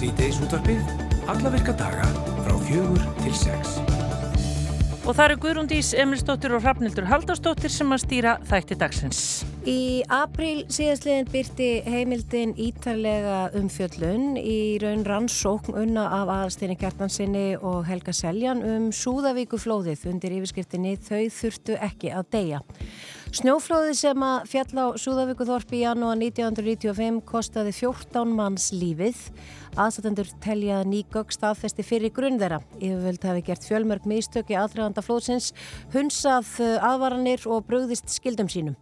Sýteis útvarpið, alla virka daga frá fjögur til sex. Og það eru Guðrúndís, Emilsdóttir og Hrafnildur Haldarsdóttir sem að stýra þætti dagsins. Í apríl síðastliðin byrti heimildin ítarlega umfjöllun í raun rannsókn unna af aðalsteini Kjartansinni og Helga Seljan um Súðavíkuflóðið undir yfirskriftinni Þau þurftu ekki að deyja. Snjóflóðið sem að fjall á Súðavíkuþorpi í janúar 1995 kostaði 14 manns lífið. Aðsatendur telja nýgögg staðfesti fyrir grunn þeirra. Yfirvöld hafi gert fjölmörg místöki aðdraganda flóðsins, hunsað aðvaranir og brugðist skildum sínum.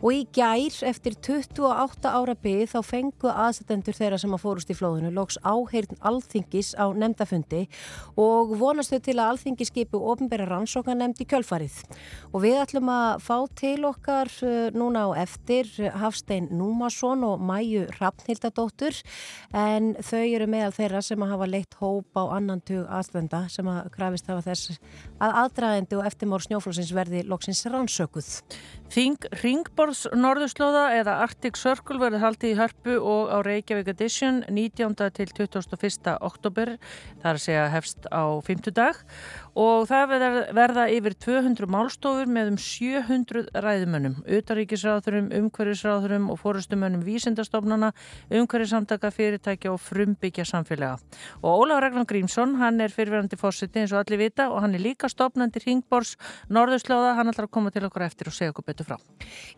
Og í gær, eftir 28 ára byggð, þá fengu aðsetendur þeirra sem að fórust í flóðinu loks áheirn alþingis á nefndafundi og vonastu til að alþingi skipu ofinbæra rannsókan nefnd í kjölfarið. Og við ætlum að fá til okkar uh, núna á eftir Hafstein Númason og Mæju Rappnildadóttur en þau eru meðal þeirra sem að hafa leitt hóp á annan tug aðstenda sem að krafist hafa þess að aðdraðendi og eftirmór snjóflósins verði loksins rannsökuð. Þing Ringborðs Norðurslóða eða Arctic Circle verður haldið í Hörpu og á Reykjavík Edition 19. til 21. oktober, það er að hefst á 50 dag og það verða yfir 200 málstofur með um 700 ræðumönnum, utaríkisráðurum, umhverjusráðurum og fórustumönnum vísindastofnana, umhverjusamtaka fyrirtækja og frumbyggja samfélaga. Og Ólaf Ragnar Grímsson, hann er fyrirverandi fórsiti eins og allir vita og hann er líka stopnandi Ringborðs Norðurslóða, hann ætlar að koma til okkur eftir og segja okkur betur frá.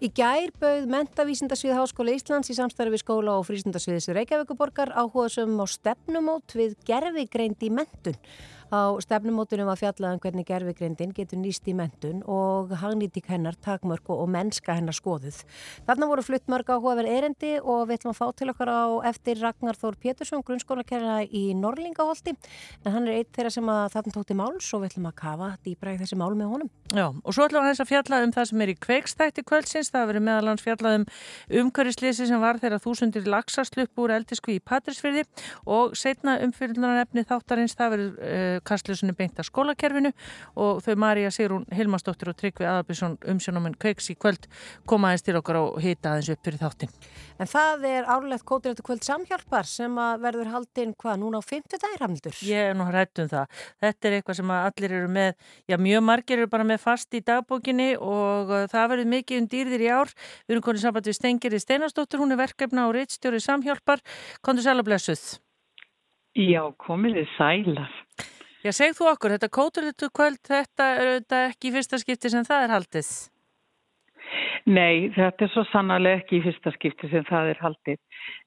Í gær bauð mentavísindarsvið Háskóla Íslands í samstarfi skóla og frísundarsviðis Reykjavíkuborgar áhuga sem á stefnumót við gerfigreind í mentun. Á stefnumótunum var fjallaðan um hvernig gerfigreindin getur nýst í mentun og hagnýtík hennar, takmörk og mennska hennar skoðuð. Þarna voru flutt mörg áhugaverð erendi og við ætlum að fá til okkar á eftir Ragnar Þór Pétursson, grunnskólakerra í Norlingaholti. En hann er eitt þeirra sem að þarna tókti máls og við ætlum að kafa dýbra í þessi mál með honum. Já, og svo ætlum við að fjalla um það sem er í kveikstætti kvöldsins. Það verið meðalans fjallað um umhverjuslýsi sem var þeirra þúsundir laxaslupp úr eldisku í Patrísfyrði og setna umfyrirlunarefni þáttarins það verið kastljósunni beint að skólakerfinu og þau Marja Sigrún Hilmarsdóttir og Tryggvi Aðabísson umsjónuminn kveiks í kvöld komaðins til okkar og hita aðeins upp fyrir þáttin. En það er árlegt kótirættu kvöld samhjálpar sem að verður haldinn hvað núna á 50 dagir hamnildur? Ég er nú hrætt um það. Þetta er eitthvað sem allir eru með, já mjög margir eru bara með fast í dagbókinni og uh, það verður mikið um dýrðir í ár. Við erum konið samband við Stengeri Steinastóttur, hún er verkefna og reittstjóri samhjálpar. Kondur sælablessuð? Já, komiði sælar. Já, segð þú okkur, þetta kóturlutu kvöld, þetta er auðvitað ekki í fyrsta skipti sem það er haldið? Nei, þetta er svo sannarlega ekki í fyrsta skipti sem það er haldið.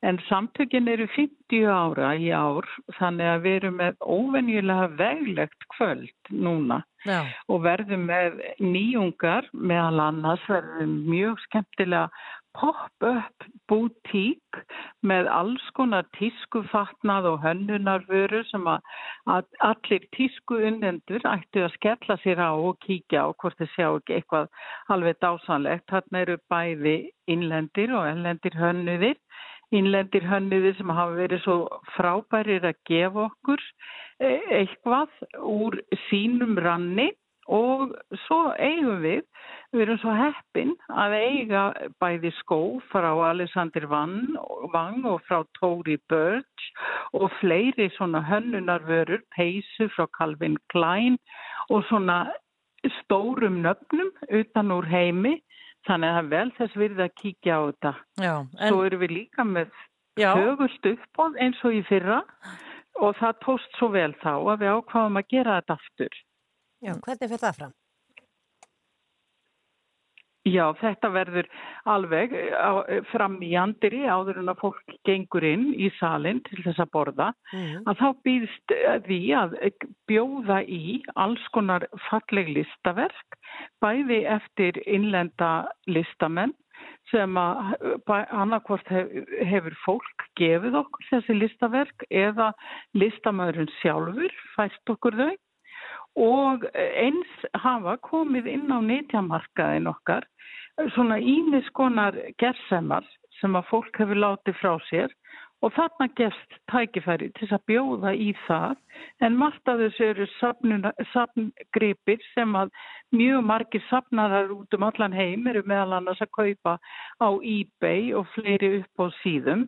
En samtökin eru 50 ára í ár, þannig að við erum með óvenjulega veglegt kvöld núna Já. og verðum með nýjungar meðal annars verðum mjög skemmtilega pop-up bútík með alls konar tískufatnað og hönnunarvöru sem að, að allir tísku unnendur ættu að skella sér á og kíkja á hvort þið sjá ekki eitthvað alveg dásanlegt. Þarna eru bæði innlendir og ennlendir hönnuðir. Innlendir hönnuðir sem hafa verið svo frábærir að gefa okkur e, eitthvað úr sínum ranni og svo eigum við, við erum svo heppin að eiga bæði skó frá Alexander Wang og frá Tori Birch og fleiri svona hönnunarvörur, peysu frá Calvin Klein og svona stórum nöfnum utan úr heimi þannig að það er vel þess virði að kíkja á þetta. Já, en... Svo erum við líka með högust uppbóð eins og í fyrra og það tóst svo vel þá að við ákvaðum að gera þetta aftur. Já, hvernig fyrir það fram? Já, þetta verður alveg fram í andri áður en að fólk gengur inn í salin til þess að borða mm. að þá býðst því að bjóða í alls konar falleg listaverk bæði eftir innlenda listamenn sem að annarkvort hefur fólk gefið okkur þessi listaverk eða listamöðurinn sjálfur fæst okkur þau og eins hafa komið inn á neytjamarkaðin okkar svona ímiskonar gerðsemar sem að fólk hefur látið frá sér. Og þarna gefst tækifæri til að bjóða í það. En margt af þessu eru sapngripir sem að mjög margir sapnarar út um allan heim eru meðal annars að kaupa á eBay og fleiri upp á síðum.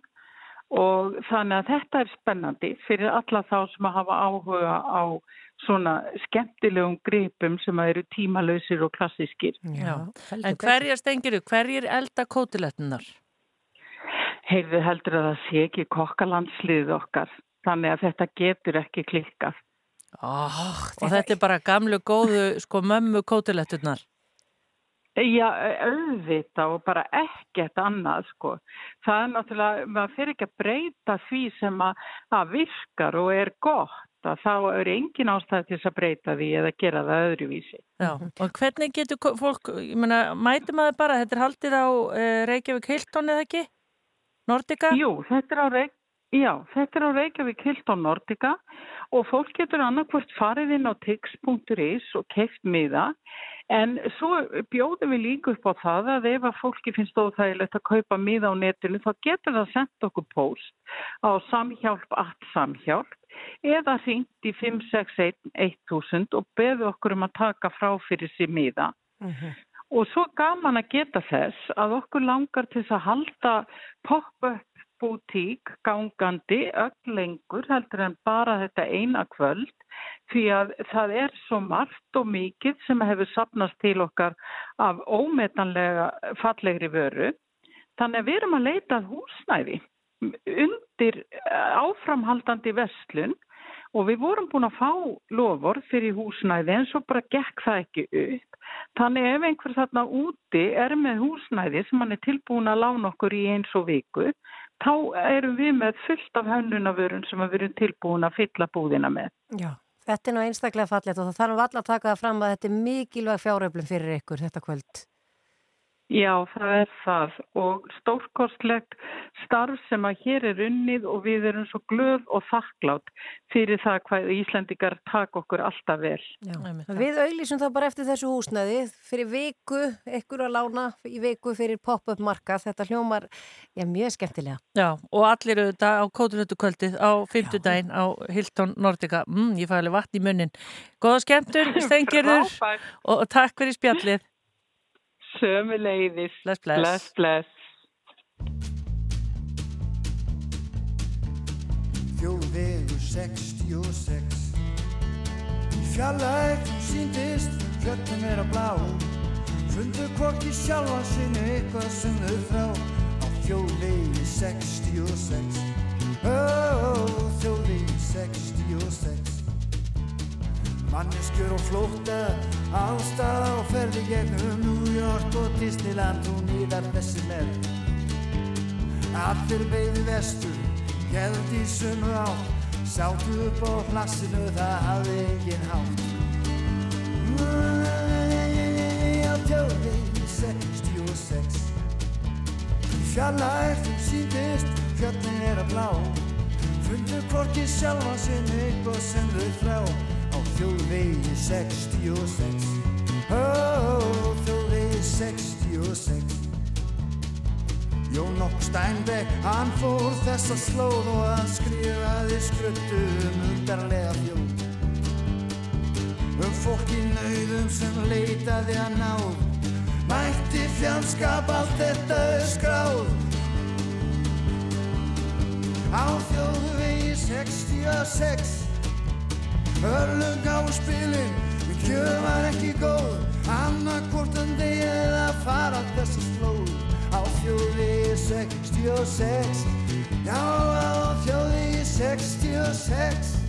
Og þannig að þetta er spennandi fyrir alla þá sem að hafa áhuga á svona skemmtilegum gripum sem eru tímalösir og klassískir. Já, en hverjar stengiru, hverjir elda kótilettunar? Heyrðu heldur að það sé ekki kokkalandslið okkar, þannig að þetta getur ekki klikkað. Oh, og þetta er bara gamlu góðu sko mömmu kótilettunar. Já, auðvita og bara ekkert annað sko. Það er náttúrulega, maður fyrir ekki að breyta því sem að, að virkar og er gott. Þá er engin ástæði til þess að breyta því eða gera það öðruvísi. Já, og hvernig getur fólk, ég menna, mæti maður bara, þetta er haldið á uh, Reykjavík Hilton eða ekki? Nordica? Jú, þetta er á Reykjavík. Já, þetta er á Reykjavík Hilton Nordica og fólk getur annarkvört farið inn á tix.is og keift miða En svo bjóðum við líka upp á það að ef að fólki finnst óþægilegt að kaupa miða á netinu þá getur það sendt okkur post á samhjálp allt samhjálp eða ringt í 561-1000 og beðu okkur um að taka frá fyrir sér miða. Uh -huh. Og svo gaman að geta þess að okkur langar til að halda pop-up bútík gangandi öll lengur heldur en bara þetta eina kvöld því að það er svo margt og mikið sem hefur sapnast til okkar af ómetanlega fallegri vöru. Þannig að við erum að leita húsnæði undir áframhaldandi vestlun og við vorum búin að fá lofur fyrir húsnæði en svo bara gekk það ekki upp. Þannig ef einhver þarna úti er með húsnæði sem hann er tilbúin að lána okkur í eins og viku, þá erum við með fullt af hönnunavörun sem við erum tilbúin að fylla búðina með. Já, þetta er nú einstaklega fallet og það þarf alltaf að taka það fram að þetta er mikilvæg fjáröflum fyrir ykkur þetta kvöld. Já, það er það og stórkostlegt starf sem að hér er unnið og við erum svo glöð og þakklátt fyrir það hvað Íslandikar tak okkur alltaf vel. Já, við auðlísum þá bara eftir þessu húsnaði fyrir viku, ekkur að lána í viku fyrir pop-up marka, þetta hljómar já, mjög skemmtilega. Já, og allir auðvitað á kóturöttukvöldið á fymtudaginn á Hilton Nordica, mm, ég fæði vatn í munnin. Góða skemmtun, stengirur og takk fyrir spjallið. Sömu leiðis. Bless, bless. Bless, bless. Þjóðvegur 66 Í fjallægt síndist fjöldum er að blá Fundu hvorki sjálfa sinni eitthvað sem þau frá Á þjóðvegi 66 Ó, þjóðvegi 66 Manneskjur og flóta Ástað og ferði gegnum New York og Disneyland og nýðar þessi með. Allir beigði vestur, held í sunnu átt Sáttu upp á plassinu, það hafði engin hátt. Á tjóðvegi 66 Fjallægt síndist, fjöldin er að blá. Fundu hvorki sjálfa sinni eitthvað sem þau þrá. á þjóðvegi 66 Ó, þjóðvegi 66 Jón Okk Steinbeck, hann fór þessa slóð og hann skrifaði skruttu um undarlega þjóð. Um fólk í nauðum sem leitaði að náð Mætti fjandskap allt þetta skráð. Á þjóðvegi 66 Örlung á spilin, kjöð var ekki góð. Annarkortan degi eða fara þessa slóð. Á þjóði 66 Já, á þjóði 66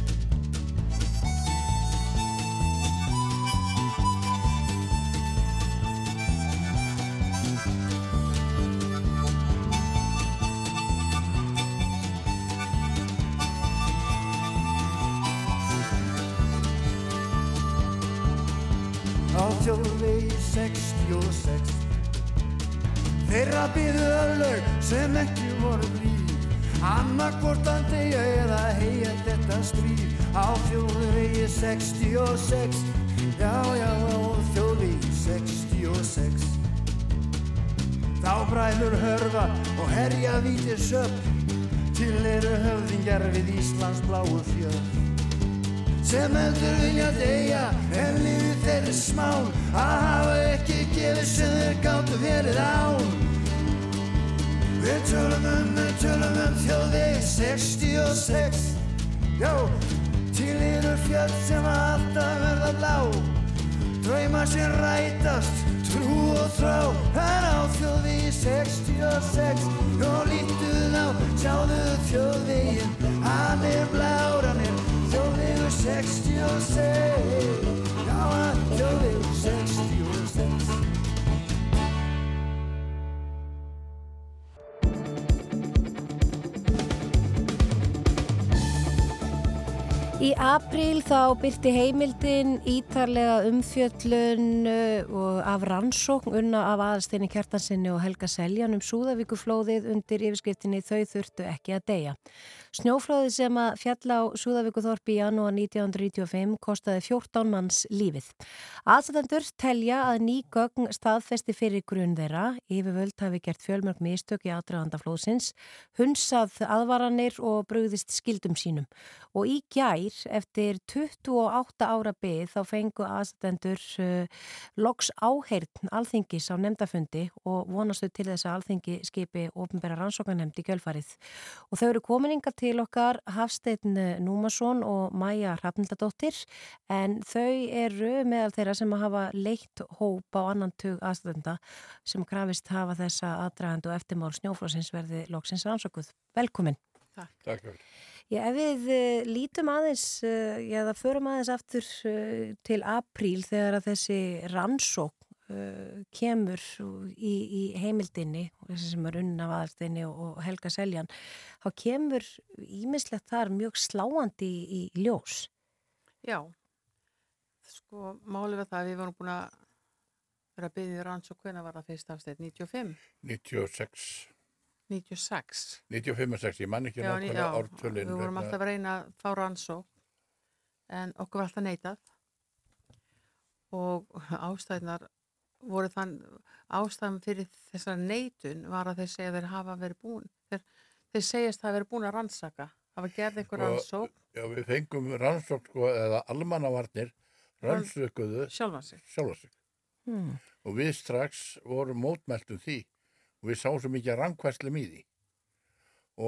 Þeirra byðu öllög sem ekki voru blíð. Annarkortan degja eða heia þetta stríð. Á þjóðvegi 66 Já, já, á þjóðvegi 66 Þá bræður hörfa og herja vítir söp. Til eru höfðingjar við Íslands bláu fjöld sem heldur vilja deyja en lífið þeirri smán. Að hafa ekki gefið sem þeir gáttu verið án Við tölum um, við tölum um þjóðvegi 66 Já, til eru fjöld sem alltaf verða lág Drauma sem rætast, trú og þrá. En á þjóðvegi 66 Jó, lítuð á, sjáðu þjóðvegin Hann er blár, hann er þjóðvegu 66 Já, hann þjóðvegu 66 apríl þá byrti heimildin ítarlega umfjöllun uh, af rannsókn unna af aðalsteini kjartansinni og Helga Seljan um Súðavíkuflóðið undir yfirskriftinni Þau þurftu ekki að deyja. Snjóflóðið sem að fjalla á Súðavíkuþorpi í janúar 1995 kostaði 14 manns lífið. Aðstæðandur telja að ný gögn staðfesti fyrir grunn þeirra, yfirvöld hafi gert fjölmörg mistök í aðdraganda flóðsins, hunsað aðvaranir og brugðist skildum sínum og í gær eftir 28 ára byggð þá fengu aðstæðendur uh, loks áheirn alþingis á nefndafundi og vonastu til þess að alþingi skipi ofinbæra rannsókanemnd í kjölfarið. Og þau eru komininga til okkar Hafstein Númason og Maja Hrafnildadóttir en þau eru meðal þeirra sem hafa leitt hóp á annan tug aðstæðenda sem krafist hafa þessa aðdragandu og eftirmál snjóflósins verði loksins rannsókuð. Velkomin. Takk. Takk fyrir. Já, ef við uh, lítum aðeins, uh, já það förum aðeins aftur uh, til apríl þegar að þessi rannsók kemur í, í heimildinni, þessi sem er unna af aðalstinni og, og Helga Seljan, þá kemur ímislegt þar mjög sláandi í, í ljós. Já, sko málið var það að við vorum búin að vera að byggja rannsók, hvernig var það fyrst afstætt? 95? 96. 96. 95 og 6, ég man ekki nákvæmlega já, ártölin. Við vorum alltaf að reyna að fá rannsók en okkur var alltaf neitað og ástæðnar voru þann ástæðan fyrir þessar neitun var að þeir segja að þeir hafa verið búin þeir, þeir segjast að það verið búin að rannsaka hafa gerð einhver rannsók Já, við fengum rannsók sko, eða almannavarnir rannsökuðu sjálfa sig sjálfa sig. Hmm. Og við strax vorum mótmæltum því og við sáum svo mikið rangvæslum í því.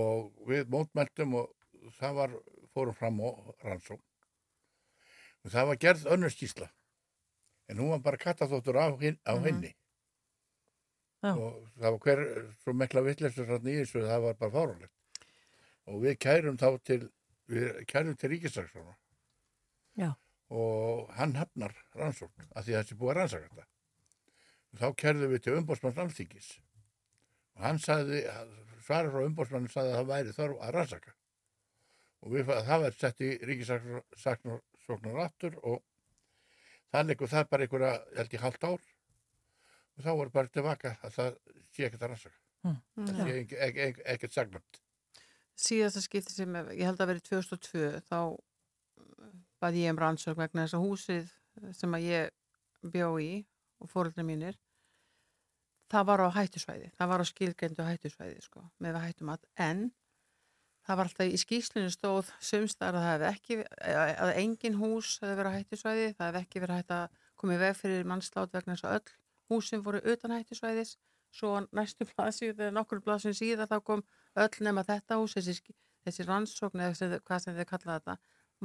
Og við mótmæltum og það var, fórum fram á rannsók. Og það var gerð önnur skísla. En hún var bara kattaþóttur á, hin, á Mhm. henni. Já. Og það var hver svo mikla vitleysur þarna í þessu, það var bara fáránlegt. Og við kærum þá til, við kærum til ríkisaksóna. Já. Og hann hafnar rannsókn, af því að þessi búið að rannsaka þetta. Þá kærðum við til umbósmanns alþingis. Og hann sagði, svarar frá umbósmannin sagði að það væri þörf að rannsaka. Og við, það var sett í ríkisaksóknar aftur og þannig og það bara einhverja, held ég, halvt ár. Og þá voru bara tilbaka að það sé ekkert að rannsaka. Það sé ekki, ekki, ekki, ekkert sagnat. síðasta skipti sem ég held að verið 2002 þá baði ég um rannsók vegna þess að húsið sem að ég bjó í og fóröldra mínir það var á hættusvæði það var á skilgrendu hættusvæði sko, með við hættum að en það var alltaf í skýslinu stóð sumstar að það hefði ekki að engin hús hefði verið á hættusvæði það hefði ekki verið að koma í veg fyrir mannslát vegna þess að öll húsin voru utan hættusvæðis. Svo næstu blaðsíðu þegar nokkur blaðsíðu síðan þá kom öll nema þetta hús þessi, þessi rannsókn eða hvað sem þið kallaði þetta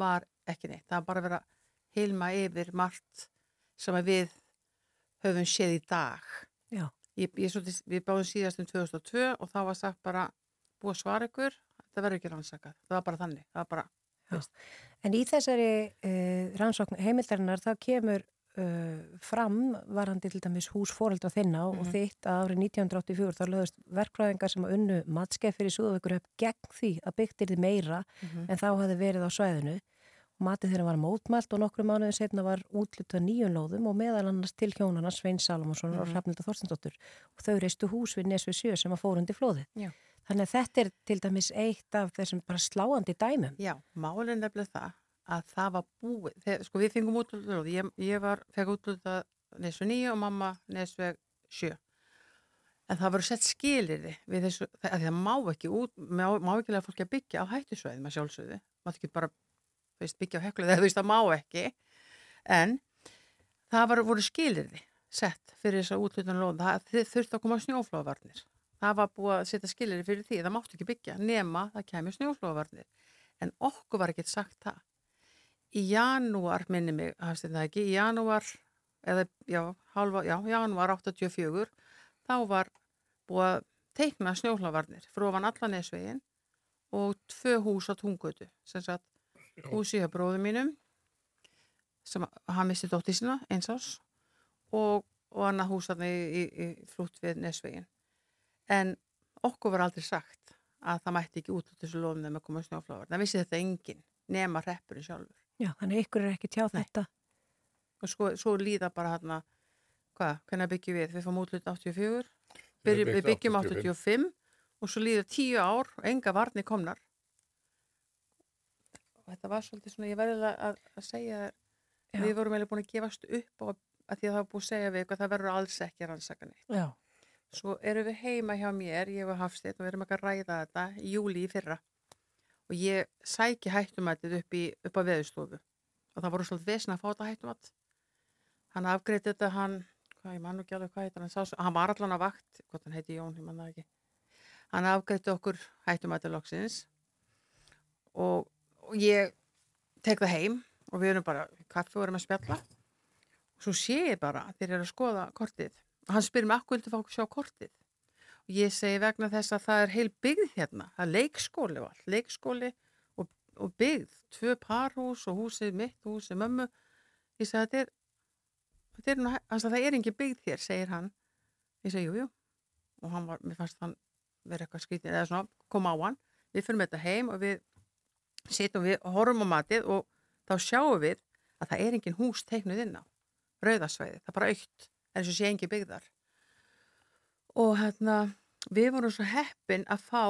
var ekki neitt, það var bara að vera hilma yfir margt sem að við höfum séð í dag. Ég, ég, svolítið, við báðum síðast um 2002 og þá var sagt bara búið að svara ykkur það verður ekki rannsakað, það var bara þannig það var bara, En í þessari uh, rannsókn heimildarinnar þá kemur uh, fram varandi til dæmis hús fóreldra þinna og Mhm. þitt að árið 1984 þá lögðust verkfræðingar sem að unnu matskeið fyrir Súðavíkur upp gegn því að byggt er þið meira Mhm. en þá hafði verið á svæðinu matið þeirra var mótmælt og nokkru mánuðin setna var útlutað nýjum lóðum og meðal annars til hjónana Svein Salomonsson og Mhm. Hrafnilda Þorstendóttur og þau reistu hús við Nesvið sjö sem að fórundi flóði. Já. Þannig að þetta er til dæmis eitt af þessum bara sláandi dæmum. já, málin nefnilega það að það var búið, þegar, sko við fengum útlutað ég, ég var, fekk útlutað nesveg 9 og mamma nesveg 7 en það voru sett skilirði við þessu, það, að það má ekki út, má, má ekki lega fólki að byggja á hættusvæði með sjálfsögðu, má ekki bara veist, byggja á heklu þegar þú veist það má ekki. En það var, voru skilirði sett fyrir þess að útlutan lóð það þurfti að koma snjóflóðvarnir það var búið að setja skilir fyrir því, það máttu ekki byggja nema það kemur snjóflóðavarnir. En okkur var ekkert sagt það. Í janúar, minni mig þetta ekki, í janúar eða, já, halva, já, janúar 84 þá var búið að teikna snjóflóðavarnir frá ofan allan esvegin og tvö hús á tungötu sem sagt húsi hjá bróðum mínum sem hann misti dótti sína eins ás og, og annað hús í, í, í flútt við Nesvegin en okkur var aldrei sagt að það mætti ekki út út þessu lofum þegar maður komið snjóflávar það vissi þetta engin nema hreppurinn sjálfur Já, þannig ykkur er ekki tjáð Nei. þetta. og sko, svo líða bara hérna hvað, hvernig byggjum við? Við fáum útlut 84 Byrjum, við byggjum 85 og svo líður 10 ár og enga varni komnar og þetta var svolítið svona, ég verði að, að, að segja Já. við vorum eiginlega búin að gefast upp og að því að það var búin að segja við ykkur að það verður alls ekki rannsaka neitt. Já. Svo erum við heima hjá mér, ég og Hafsteinn og við erum ekki að ræða þetta í júli í fyrra. Og ég sæki hættumættið upp, upp á veðustofu og það voru svolítið vesna að fá þetta hættumætt. Hann afgreiti þetta, hann, hvað, ég man nú ekki alveg hvað heitir hann, sá, hann var allan á vakt, hvort hann heiti Jón, ég man það ekki. Hann afgreiti okkur hættumættið loksins. Og, og ég tek það heim og við erum bara kaffi og erum að spjalla. Og svo sé ég bara að þeir eru að skoða kortið. og hann spyr mig akkur viltu fá að sjá kortið? Og ég segi vegna þess að það er heil byggð hérna, það er leikskóli og allt, leikskóli og, og byggð. Tvö parhús og húsið mitt og húsið mömmu. Ég segi þetta er, þetta er nú, hann sagði það er engin byggð hér, segir hann. Ég segi jú, jú. Og hann var, mér fannst hann vera eitthvað skrítið eða svona, kom á hann, við fyrir með þetta heim og við sittum við og horfum á matið og þá sjáum við að það er engin hús teiknuð inn á rauðasvæði, það er bara aukt þess að sé engin byggðar og hérna við vorum svo heppin að fá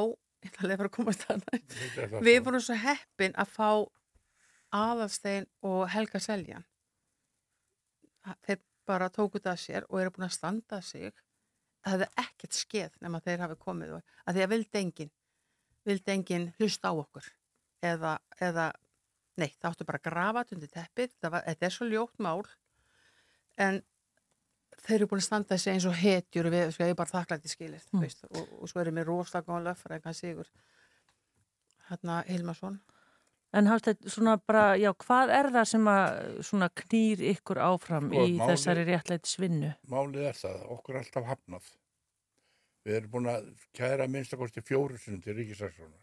ég ætla að lefa að komast að við vorum svo heppin að fá aðalstein og Helga Seljan. Þeir bara tóku það sér og eru búin að standa sig. Það hefði ekkert skeð nema þeir hafi komið og að því að vildi engin vildi engin hlusta á okkur. Eða, eða nei, það áttu bara að grafa þetta undir teppið. Þetta er svo ljótt mál. En þeir eru búin að standa þessi eins og hetjur og við, sko, ég er bara þakklætti skilir Mm. mm. og, og svo erum við rosalega góðan löffræðingan Sigur hérna Hilmarsson En Hafsteinn, svona bara, já, hvað er það sem að svona knýr ykkur áfram Sko, í málið- þessari réttlæti svinnu? Málið er það, okkur er alltaf hafnað. Við erum búin að kæra minnstakosti fjóru sinni til ríkisaksóna.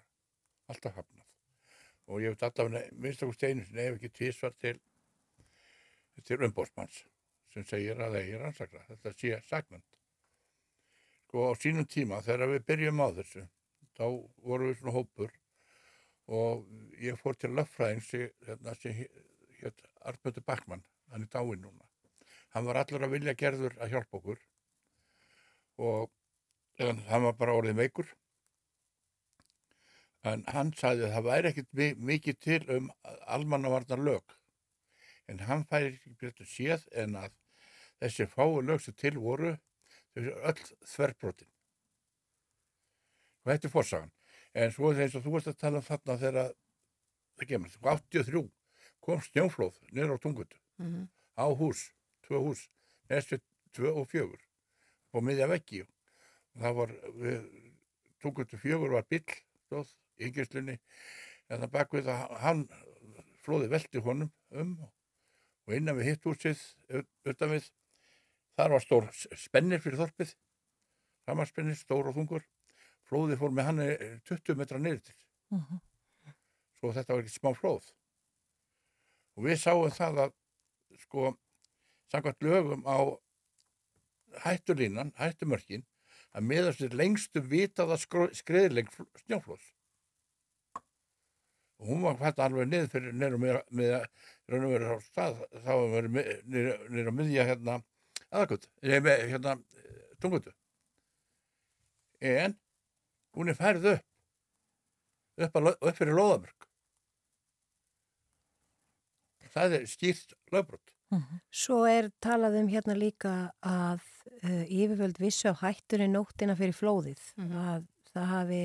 Alltaf hafnað. Og ég veit allavega minnstakosti einu sinni ef ekki tvísvar til, til umbósmanns sem segir að það er ansakla. Þetta sé sagnand. Sko á sínum tíma þegar við byrjum á þessu, þá vorum við svona hópur og ég fór til löffræðing hérna, sem hétt Arnbjörður Backmann, hann er dáinn núna hann var allur að vilja gerður að hjálpa okkur og hann var bara orðið veikur en hann sagði að það væri mi- mikið til um almannavarnar lög en hann færi ekki betur séð en að þessi fáu lög sem til voru eru öll þverbrotin. Og þetta er fórsagan en svo það eins og þú veist að tala um þarna þegar það kemur, 83 kom snjóflóð niður á tungutu. Mm á hús, tvö hús, næstu tvö og fjögur. Og miðja veggi. Það var, við, tungutu fjögur var bill, stóð, yngjörslunni en það bakvið að hann flóði velti honum um og innan við hitt húsið ut- utan við, þar var stór spennir fyrir þorpið. Samanspennir, stór og þungur. Flóði fór með hann eh, 20 metra niður til. Mhm. svo þetta var ekki smá flóð. Og við sáum það að sko samkvæmt lögum á hættulínan, hættumörkin að miðast við lengstu vitaða skreiðileg snjóflóðs og hún var hætt alveg niður fyrir niður með, með raun og verið á stað þá var niður, niður á miðja hérna aðakut, með hérna tungutu en hún er færð upp upp, að, upp fyrir loðamörk það er skýrt lögbrot Svo er talað um hérna líka að uh, yfirvöld vissu á hættunni nóttina fyrir flóðið. Mhm. Að það hafi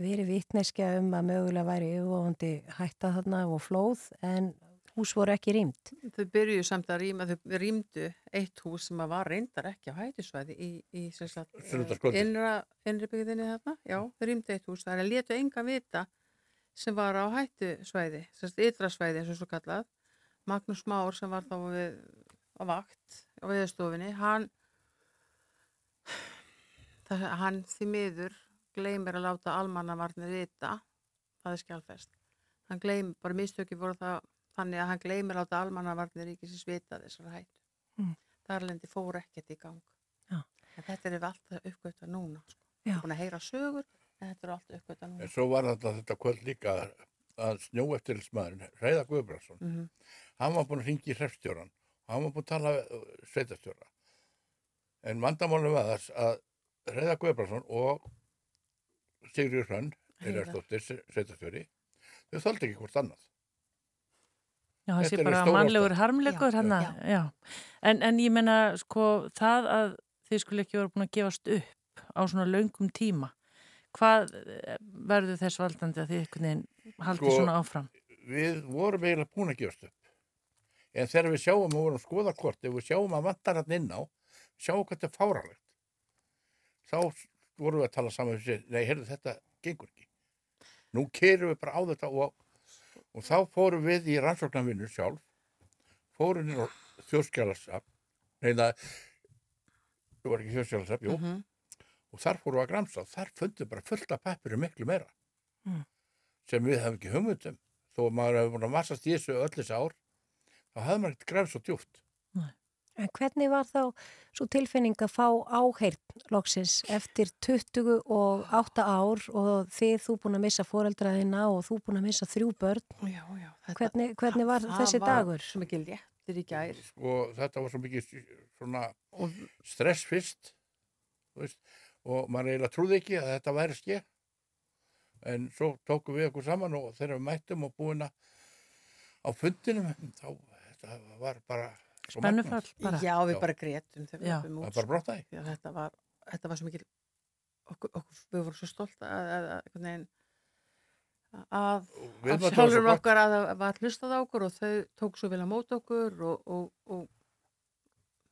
verið vitneskja um að mögulega væri yfirvóðandi hætta þarna og flóð en hús voru ekki rýmt. Þau byrjuðu samt að rýma, þau rýmdu eitt hús sem var reyndar ekki á hættisvæði í, í sem sagt, eh, Sunnudagsskvöldið. innra, innri byggðinni þarna, já, þau rýmdu eitt hús, það er að letu enga vita sem var á hættisvæði, ytrasvæði eins og svo kallað, Magnús Már sem var þá við, á vakt á viðstofinni, hann hann því miður gleymir að láta almannavarnir vita, það er skjálfest hann gleym, bara mistöki voru það þannig að hann gleymir að láta almannavarnir ríkisins vita þessar hættu Mm. þar lendi fór ekkert í gang Já. en þetta er við alltaf uppgötta núna sko. Ég er búin að heyra sögur en þetta er alltaf uppgötta núna En svo var þetta þetta kvöld líka að snjó eftir smaðurinn, Reyða Guðbrandsson, mm hann var búin að ringi í hrefstjóran og hann var búin að tala við sveitastjóra. En vandamálum var þess að Reyða Guðbrandsson og Sigriður Hrönn, Heiða. Eirarsdóttir, sveitastjóri, þau þóldi ekki hvort annað. Já, það sé bara mannlegur harmleikur Já, hann já. já. En, en ég menna, sko, það að þið skulle ekki vera búin að gefast upp á svona löngum tíma, hvað eh, verður þess valdandi að þið einhvern veginn haldið Sko- svona áfram? Við vorum eiginlega búin að gefast upp. En þegar við sjáum og vorum að skoða hvort, ef við sjáum að vantar hann inn á, sjáum hvað þetta er fáralegt. Þá vorum við að tala saman nei, heyrðu þetta gengur ekki. Nú kerum við bara á þetta og, og þá fórum við í rannsóknarvinnu sjálf, fórum inn á þjóðskjálasafn, neina, það var ekki þjóðskjálasafn, jú, -hmm. og þar fórum við að gramsa og þar fundum við bara fullt af pappiru miklu meira. Mm. sem við hefum ekki hugmyndum þó að maður hefur búin að massast í þessu öll þessi ár þá hefði maður ekkert grafið svo djúpt En hvernig var þá svo tilfinning að fá áheirt loksins eftir 28 ár og þið þú búin að missa foreldraðina og þú búin að missa þrjú börn. já, já, þetta, Hvernig, hvernig var það þessi var dagur? svo mikið léttir í gær og þetta var svo mikið stress fyrst þú veist, og maður eiginlega trúði ekki að þetta væri ske en svo tókum við okkur saman og þegar við mættum og búin að á fundinum þá þetta var bara Spennufall bara? já, við Já. bara grétum þegar Já. við það út bara brotnaði Já, þetta var, þetta var svo mikil okkur, okkur, við vorum svo stolt að, að, að, að, gott. okkar að það var hlustað á okkur og þau tók svo vel að móta okkur og, og, og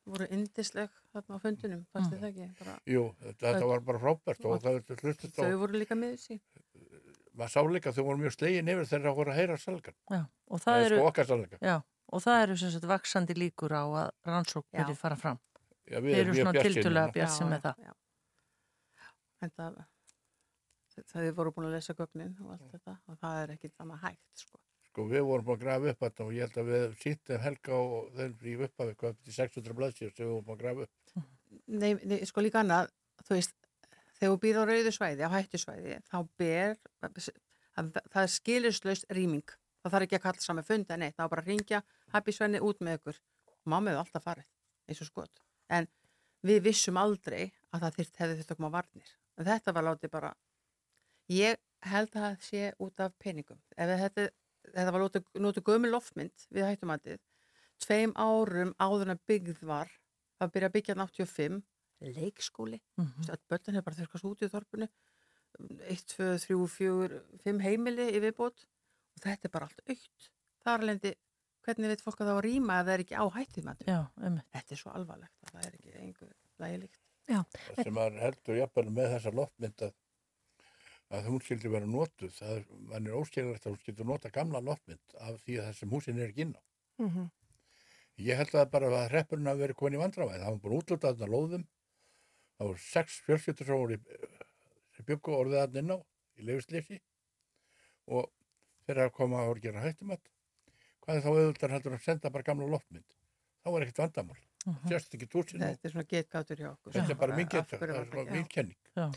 voru indisleg þarna á fundunum, fannst þið það ekki? Bara, Jú, þetta, þetta var bara frábært og Og það er hlustist á þau voru líka með þessi. maður sá líka þau voru mjög slegin yfir þegar það voru að heyra salgan Já, og það eru, sko okkar salgan já, og það eru sem sagt vaksandi líkur á að rannsók Já. byrju fara fram. Já, Þeir eru mjög svona tiltölulega núna. bjartsýn með það. Já. En það, það við voru búin að lesa gögnin og allt þetta og það er ekkit annað hægt, sko. Sko við vorum að grafa upp þetta og ég held að við sýttum Helga og þeim í upphafi hvað upp til 600 blaðsíður sem við vorum að grafa upp. Nei, nei, sko líka annað, þú veist, þegar þú býr á rauðu svæði, á hættusvæði, þá ber, það, það er skilislaust rýming. Það þarf ekki að kalla saman funda, nei, þá bara ringja hæppisvenni út með ykkur. Mámið er alltaf farið, eins og skot. En við vissum aldrei að það þyrft, hefði þurft að koma varnir. En þetta var látið bara, ég held að það sé út af peningum. Ef þetta, þetta var nótið gömul loftmynd við hættumatið, tveim árum áður en byggð var, það byrja að byggja hann 85, leikskóli, Mm veist, öll börnin hefur bara þurrkast út í þorpunu 1, 2, 3, 4, 5 heimili í viðbót og þetta er bara allt aukt þar lendi, hvernig veit fólk að það var rýma ef það er ekki á Já, um, þetta er svo alvarlegt að það er ekki einhver lægilíkt Það sem maður heldur jafnvel með þessa loftmynd að, að hún skildi vera notuð. Það er, mann er óskilvægt að hún skildi nota gamla loftmynd af því að þessum húsin er ekki inn á. Mm -hmm. Ég held að bara að hreppurinn hafi verið komin í vandravæð. Það var búin útlutað þarna lóðum. Það voru sex fjölskyldur sem voru í- sem byggu orðið þarna inn á í leifisleysi og þegar að koma að voru að gera hættumat hvað er þá auðvitað heldur að senda bara gamla loftmynd? Þá er ekkert vandamál. Sérst ekki túsinu þetta er svona getgátur hjá okkur. Þetta er bara mín hverju það er svona mín kenning.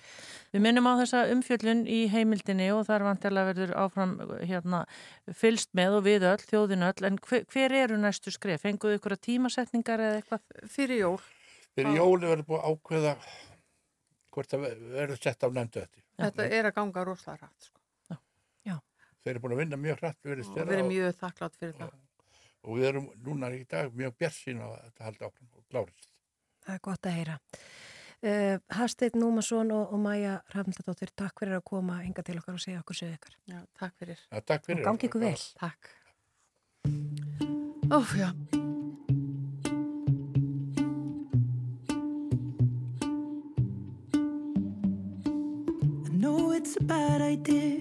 Við minnum á þessa umfjöllun í heimildinni og þar vantilega verður áfram hérna, fylst með og við öll, þjóðin öll, en hver, hver eru næstu skref? Fenguðu ykkur að tímasetningar eða eitthvað? Fyrir jól, fyrir Já. jóli verður búið ákveða hvort það verður sett af nefndu þetta þetta er að ganga rosalega hratt sko þeir eru búin að vinna mjög hrætt við erum mjög þakklátt fyrir það. Og, og við erum núna í dag mjög björnsýn að þetta halda áfram og glárist Það er gott að heyra. Eh, uh, Harsteit Númason og, og Maja Rafnaldóttir, takk fyrir að koma enga til okkar og segja okkur sögðu ykkar. Já, Takk fyrir, já, takk fyrir. og gangi ykkur vel. Takk. Óf, já. I know it's a bad idea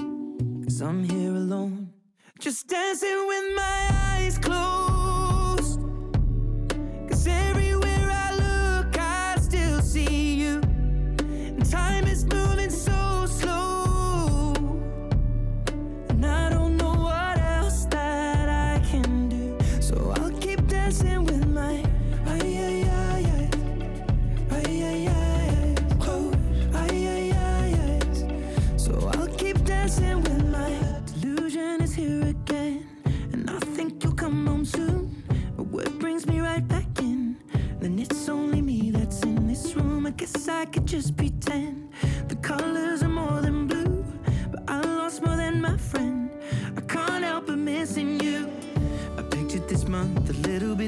I'm here alone, just dancing with my eyes closed.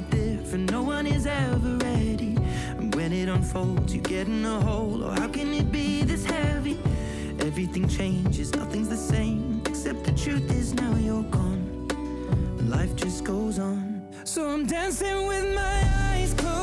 different, no one is ever ready. And when it unfolds, you get in a hole. Or oh, how can it be this heavy? Everything changes, nothing's the same. Except the truth is now you're gone. Life just goes on. So I'm dancing with my eyes closed.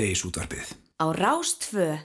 Hádegisútvarpið á Rástfö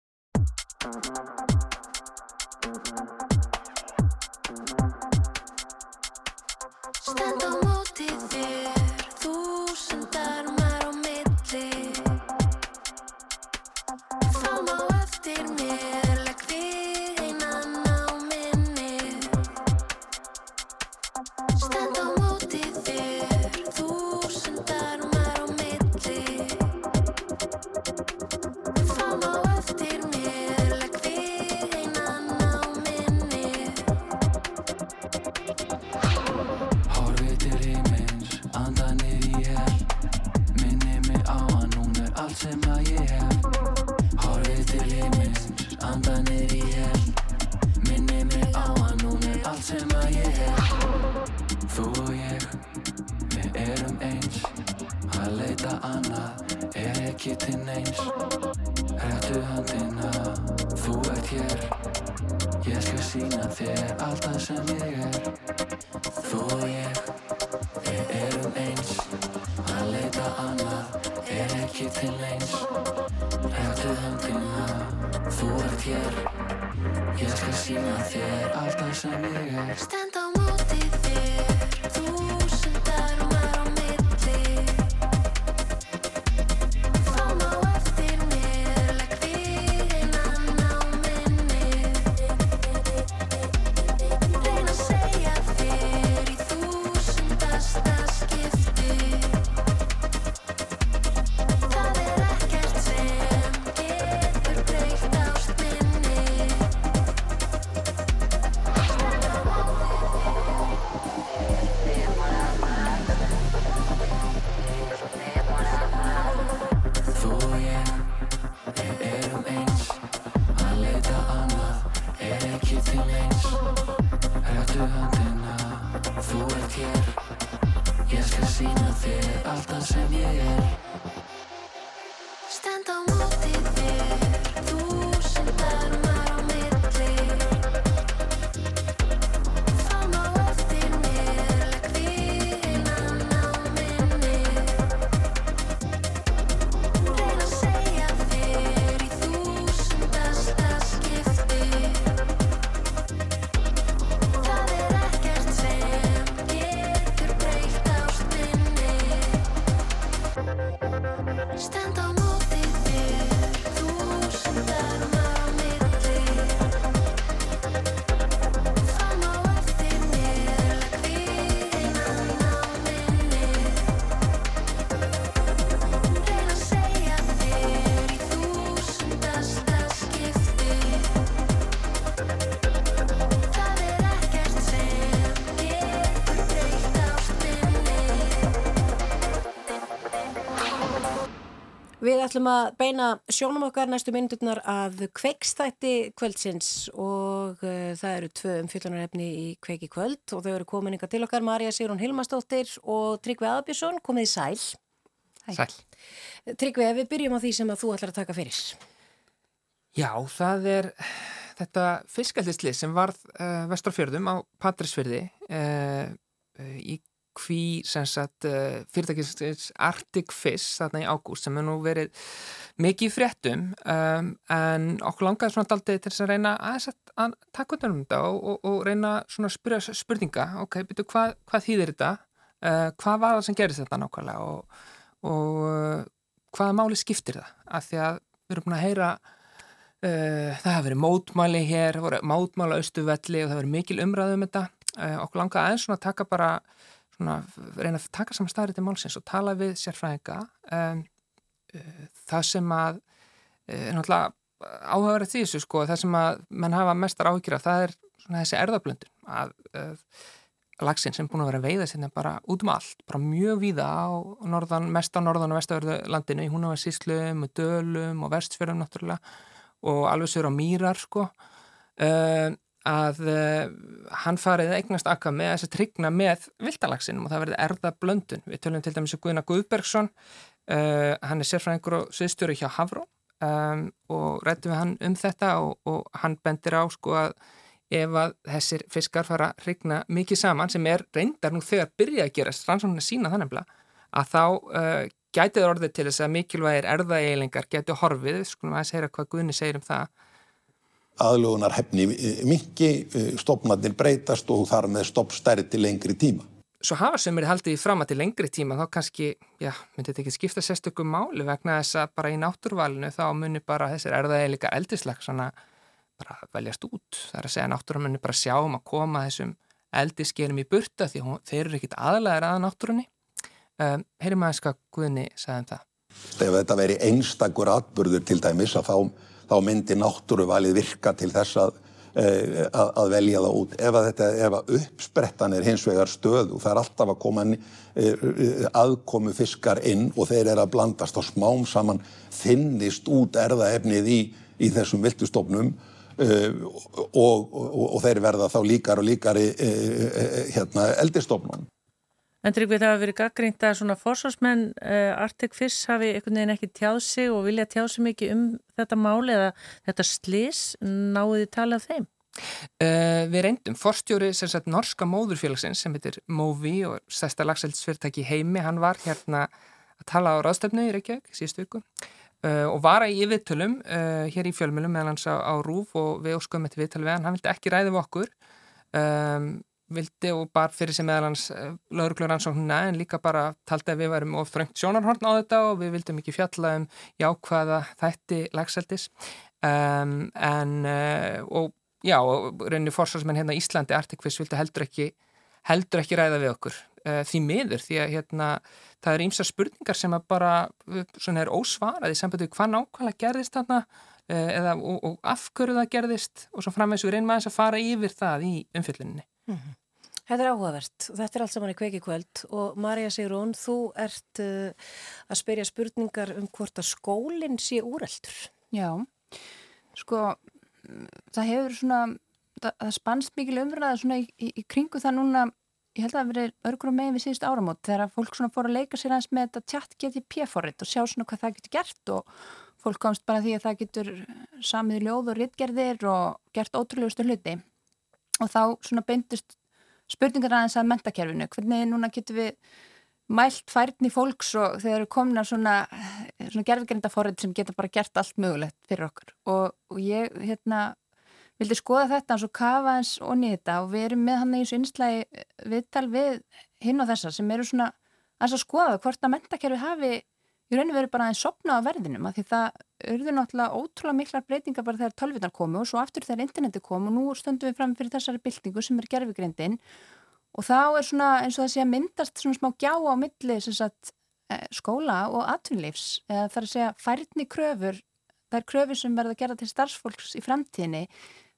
Stend á móti þér, ætlum að beina sjónum okkar næstu myndurnar að kveikstætti kvöldsins og uh, það eru tvö umfyllunarefni í kveiki kvöld og þau eru komin ykkar til okkar Marja Sigrun Hilmastóttir og Tryggvi Aðbjörnsson komið í sæl. Sæl. Tryggvi, við byrjum á því sem að þú ætlar að taka fyrir. Já, það er þetta fiskaldisli sem varð uh, vesturfjörðum á Patrísfjörði uh, uh, í sem sagt uh, fyrirtækisins Arctic Fish þarna í ágúst sem er nú verið mikið fréttum um, en okkur langaði svona daldið til þess að reyna að, að taka um þetta og, og, og reyna svona að spyrja spurninga, ok, byrju hvað, hvað þýðir þetta, uh, hvað var það sem gerist þetta nákvæmlega og, og uh, hvaða máli skiptir það, af því að við erum búin að heyra Uh, það hafa verið mótmæli hér, mótmæla austuvelli og það hafa verið mikil umræðu um þetta. Okkur langaði aðeins svona að taka bara, svona, reyna að taka saman staðrið til málsins og tala við sérfræðinga. Um, uh, það sem að, er náttúrulega áhugaverið því þessu sko, það sem að mann hafa mestar áhyggjur af, það er svona þessi erðablöndun að lagsin sem búin að vera að veiða sinna bara út um allt, bara mjög víða á norðan, mest á norðan og vestavörðu landinu, í húnavarsíslum og dölum og verstfjörðum náttúrulega og alveg sér á mýrar sko uh, að uh, hann farið eignast akka með þess að tryggna með viltalagsinum og það verði erða blöndun. Við tölum til dæmis um Guðina Guðbergsson, uh, hann er sérfræðingur og sviðstjóri hjá Havró um, og rættum við hann um þetta og, og hann bendir á sko að ef að þessir fiskar fara að hrigna mikið saman sem er reyndar nú þegar byrja að gerast, rannsóknir sína þannig að þá gætið orðið til þess að mikilvægir erðaeilingar getur horfið, skulum að segja hvað Guðni segir um það. Aðlugunar hefni mingi, stopnarnir breytast og þar með stoppstærri til lengri tíma. Svo hafa sem er haldið fram að til lengri tíma þá kannski, já, myndi þetta ekki skipta sérstökum máli vegna þess að bara í náttúrvalinu þá munir bara þessir erðaeilingar eldislag svona bara veljast út. Það er að segja að náttúrun munir bara sjá um að koma þessum eldiskerum í burta því þeir eru ekkit aðlæðir að náttúrunni. Um, heyrim aðeins hvað Guðni sagði um það. Ef þetta veri einstakur atbyrður til dæmis að þá, þá myndi náttúruvalið virka til þess að, að, að velja það út. Ef að, þetta, ef að uppsprettan er hins vegar stöðu, það er alltaf að koma aðkomu fiskar inn og þeir eru að blandast og smám saman finnist út erðaefnið í, í þessum viltustofnum Uh, og, og, og þeir verða þá líkar og líkar í hérna, eldistofnum. En Tryggvið það hafi verið gaggrínt að svona fórsvarsmenn uh, Arctic Fish hafi einhvern veginn ekki tjáð sig og vilja tjáð sig mikið um þetta máli eða þetta slis, náðu þið tala af þeim? Uh, við reyndum, forstjóri sem sagt norska móðurfélagsins sem heitir Movi og stærsta lagseldsfyrirtæki heimi, hann var hérna að tala á ráðstöfnu í Reykjavík síðustu viku uh, og var í viðtölum hér í fjölmjölum meðan hans á, á Rúf og við óskum þetta viðtölu við hann, hann vildi ekki ræði við okkur um, vildi og bar fyrir sem meðal hans lauruglur ansóknuna en líka bara taldi að við værum of þröngt sjónarhorn á þetta og við vildum ekki fjalla um jákvæða þætti lagseldis um, en uh, og já, reynir fórsvarsmenn hérna Íslandi Artikvis vildi heldur ekki heldur ekki ræða við okkur. Uh, því miður því að hérna það er ímsa spurningar sem að bara svona er ósvarað í sambandi hvað nákvæmlega gerðist þarna uh, eða og, og afhverju það gerðist og svo framvegs við reynum aðeins að fara yfir það í umfyllinni Mm -hmm. Þetta er áhugavert. Og þetta er allt saman í kveiki kvöld. Og Marja Sigrún, þú ert uh, að spyrja spurningar um hvort að skólinn sé úreldur. Já, sko það hefur svona, það, það spannst mikil umræða svona í, í, í kringu það núna. Ég held að það verið örgur og megin við síðust áramót þegar fólk svona fór að leika sér aðeins með þetta chat GTP forrið og sjá svona hvað það getur gert og fólk komst bara því að það getur samið ljóð og rittgerðir og gert ótrúlegustu hluti og þá svona beintist spurningar aðeins að mentakerfinu, hvernig núna getur við mælt færni fólks og þeir eru komna svona, svona gerðvigrenda forrið sem geta bara gert allt mögulegt fyrir okkur. Og, og ég hérna vildi skoða þetta og kafa eins og þetta. Og við erum með hann í þessu einslægi viðtal við hinn og þessa sem eru svona að skoða hvort að mentakerfi hafi í rauninu verið bara aðeins sopna á verðinum að því það urður náttúrulega ótrúlega miklar breytingar bara þegar tölvitar komu og svo aftur þegar interneti kom og nú stöndum við fram fyrir þessari byltingu sem er gerfigreindin og þá er svona eins og það sé að myndast svona smá gjá á milli sagt, eh, skóla og atvinnlífs eða það er að segja færni kröfur það er kröfur sem verða að gera til starfsfólks í fremtíðinni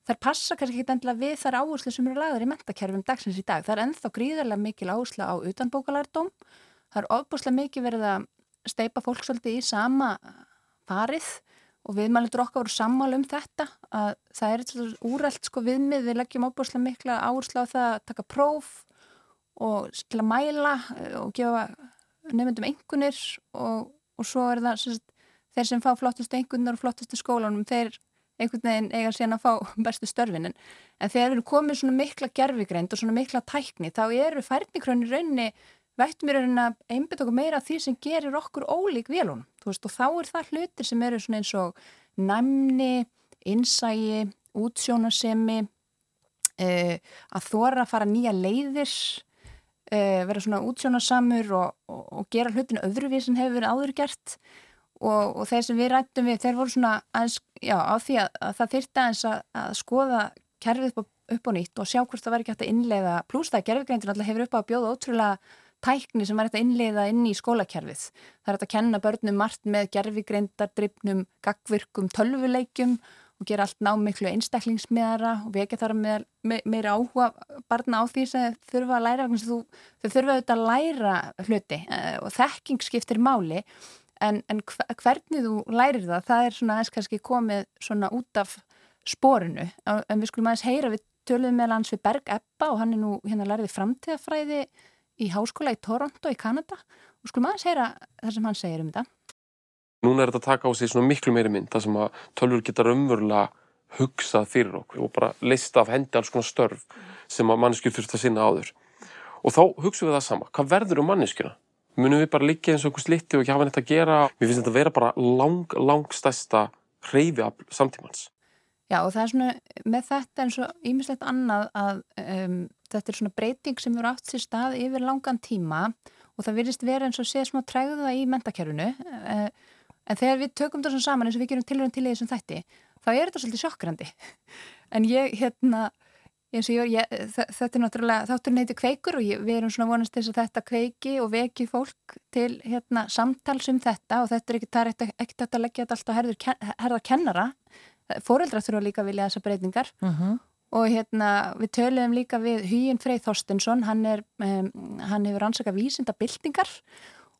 þar passa kannski ekki endilega við þar áherslu sem eru lagður í mentakerfum dagsins í dag. Það er ennþá gríðarlega mikil áherslu á utanbókalærdóm. Það er ofbúslega mikil verið að steipa fólk svolítið í sama farið og viðmælendur okkar voru sammála um þetta að það er eitthvað úrælt sko viðmið, við leggjum ofbúslega mikla áherslu á það að taka próf og til að mæla eh, og gefa nefndum engunir og, og svo er það sem, þeir sem fá flottustu engunar og flottustu skólanum, þeir einhvern veginn eiga síðan að fá bestu störfin. En þegar við erum komið svona mikla gerfigreind og svona mikla tækni þá eru færnikrönir raunni vættum við að einbit okkur meira því sem gerir okkur ólík velun veist, og þá er það hlutir sem eru eins og næmni, innsægi útsjónasemi uh, að þóra að fara nýja leiðir uh, vera svona útsjónasamur og, og, og gera hlutinu öðruvið sem hefur verið áður gert. Og, og þeir sem við rættum við, þeir voru svona aðeins, já, á því að, að það þyrta aðeins að, að skoða kerfið upp, upp og nýtt og sjá hvort það verður ekki hægt að innlega pluss það gerðvigreintin alltaf hefur upp á að bjóða ótrúlega tækni sem hægt að innlega inn í skólakerfið. Það er hægt að kenna börnum margt með gerðvigreindardryfnum, gagvirkum, tölvuleikjum og gera allt ná miklu einstaklingsmiðara og við ekki þarf með, meira áhuga barna á því sem þurfa að læra þú, þau þurfa auðvitað að læra hluti uh, og þekking skiptir máli en, en hvernig þú lærir það, það er svona aðeins kannski komið svona út af spórinu, en við skulum aðeins heyra við töluðum með hans við Berg Ebba og hann er nú hérna læriði framtíðafræði í háskóla í Toronto í Kanada og skulum aðeins heyra það sem hann segir um þetta. Núna er þetta að taka á sig svona miklu meiri mynd, það sem að tölfur geta raunverulega hugsað fyrir okkur og bara leista af hendi alls konar störf sem að manneskjur þurft að sinna áður. Og þá hugsaum við það sama, hvað verður um manneskjuna? munum við bara liggja eins og einhver slitti og ekki hafa neitt að gera. Mér finnst þetta að vera bara lang, lang stærsta hreyfi af samtímans. Já og það er svona með þetta eins og ímislegt annað að um, þetta er svona breyting sem eru átt sér stað yfir langan tíma og það virðist vera eins og sé smá træða í mentakerfunu uh, en þegar við tökum þetta svona saman eins og við gerum tilhörðan til í þessum þætti þá er þetta svolítið sjokkrandi en ég hérna eins og ég, ég, þetta er náttúrulega, þátturinn heitir kveikur og ég, við erum svona vonast þess að þetta kveiki og veki fólk til hérna, samtals um þetta og þetta er ekki, það er ekkert að leggja þetta alltaf herður, herða kennara fóreldra þurfa líka að vilja þessa breytingar uh mhm. -huh. Og hérna við töluðum líka við Hugin Frey Þorstensson hann, er, um, hann hefur ansaka vísinda byltingar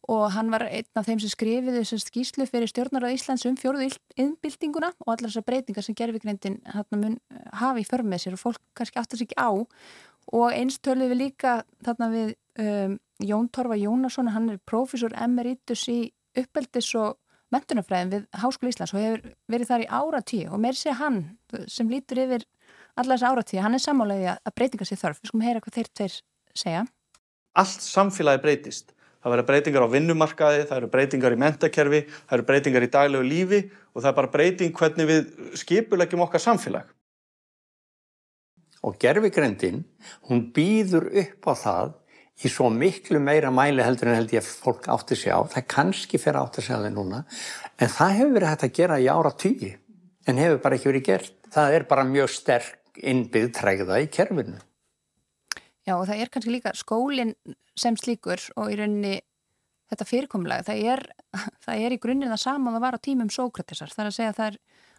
og hann var einn af þeim sem skrifiði þessum skýslu fyrir stjórnar á Íslands um fjóruðu innbildinguna og allar þessar breytingar sem gerfikreindin mun eh, hafi í förmið sér og fólk kannski áttur sér ekki á. Og eins töluðum við líka þarna við um, Jón Torfa Jónasson. Hann er profesor emeritus í uppeldis og mentunafræðin við Háskóla Íslands og hefur verið þar í áratíu og mér sé hann sem lítur yfir allar þessi áratíu, hann er sammálaði að breytinga sér þörf, við skulum heyra hvað þeir tveir segja Allt samfélagi breytist Það verður breytingar á vinnumarkaði, það eru breytingar í mentakerfi, það eru breytingar í daglegu lífi og það er bara breyting hvernig við skipulegjum okkar samfélag. Og gerfigrendin, hún býður upp á það í svo miklu meira mæli heldur en held ég að fólk átti sig á. Það kannski fyrir átti sig að það núna, en það hefur verið hægt að gera í ára tíu, en hefur bara ekki verið gert. Það er bara mjög sterk innbyggð træða í kerfinu. Já og það er kannski líka skólinn sem slíkur og í rauninni þetta fyrirkomulega, það er, það er í grunninn það sama að það var á tímum Sókratesar, það er að segja að það er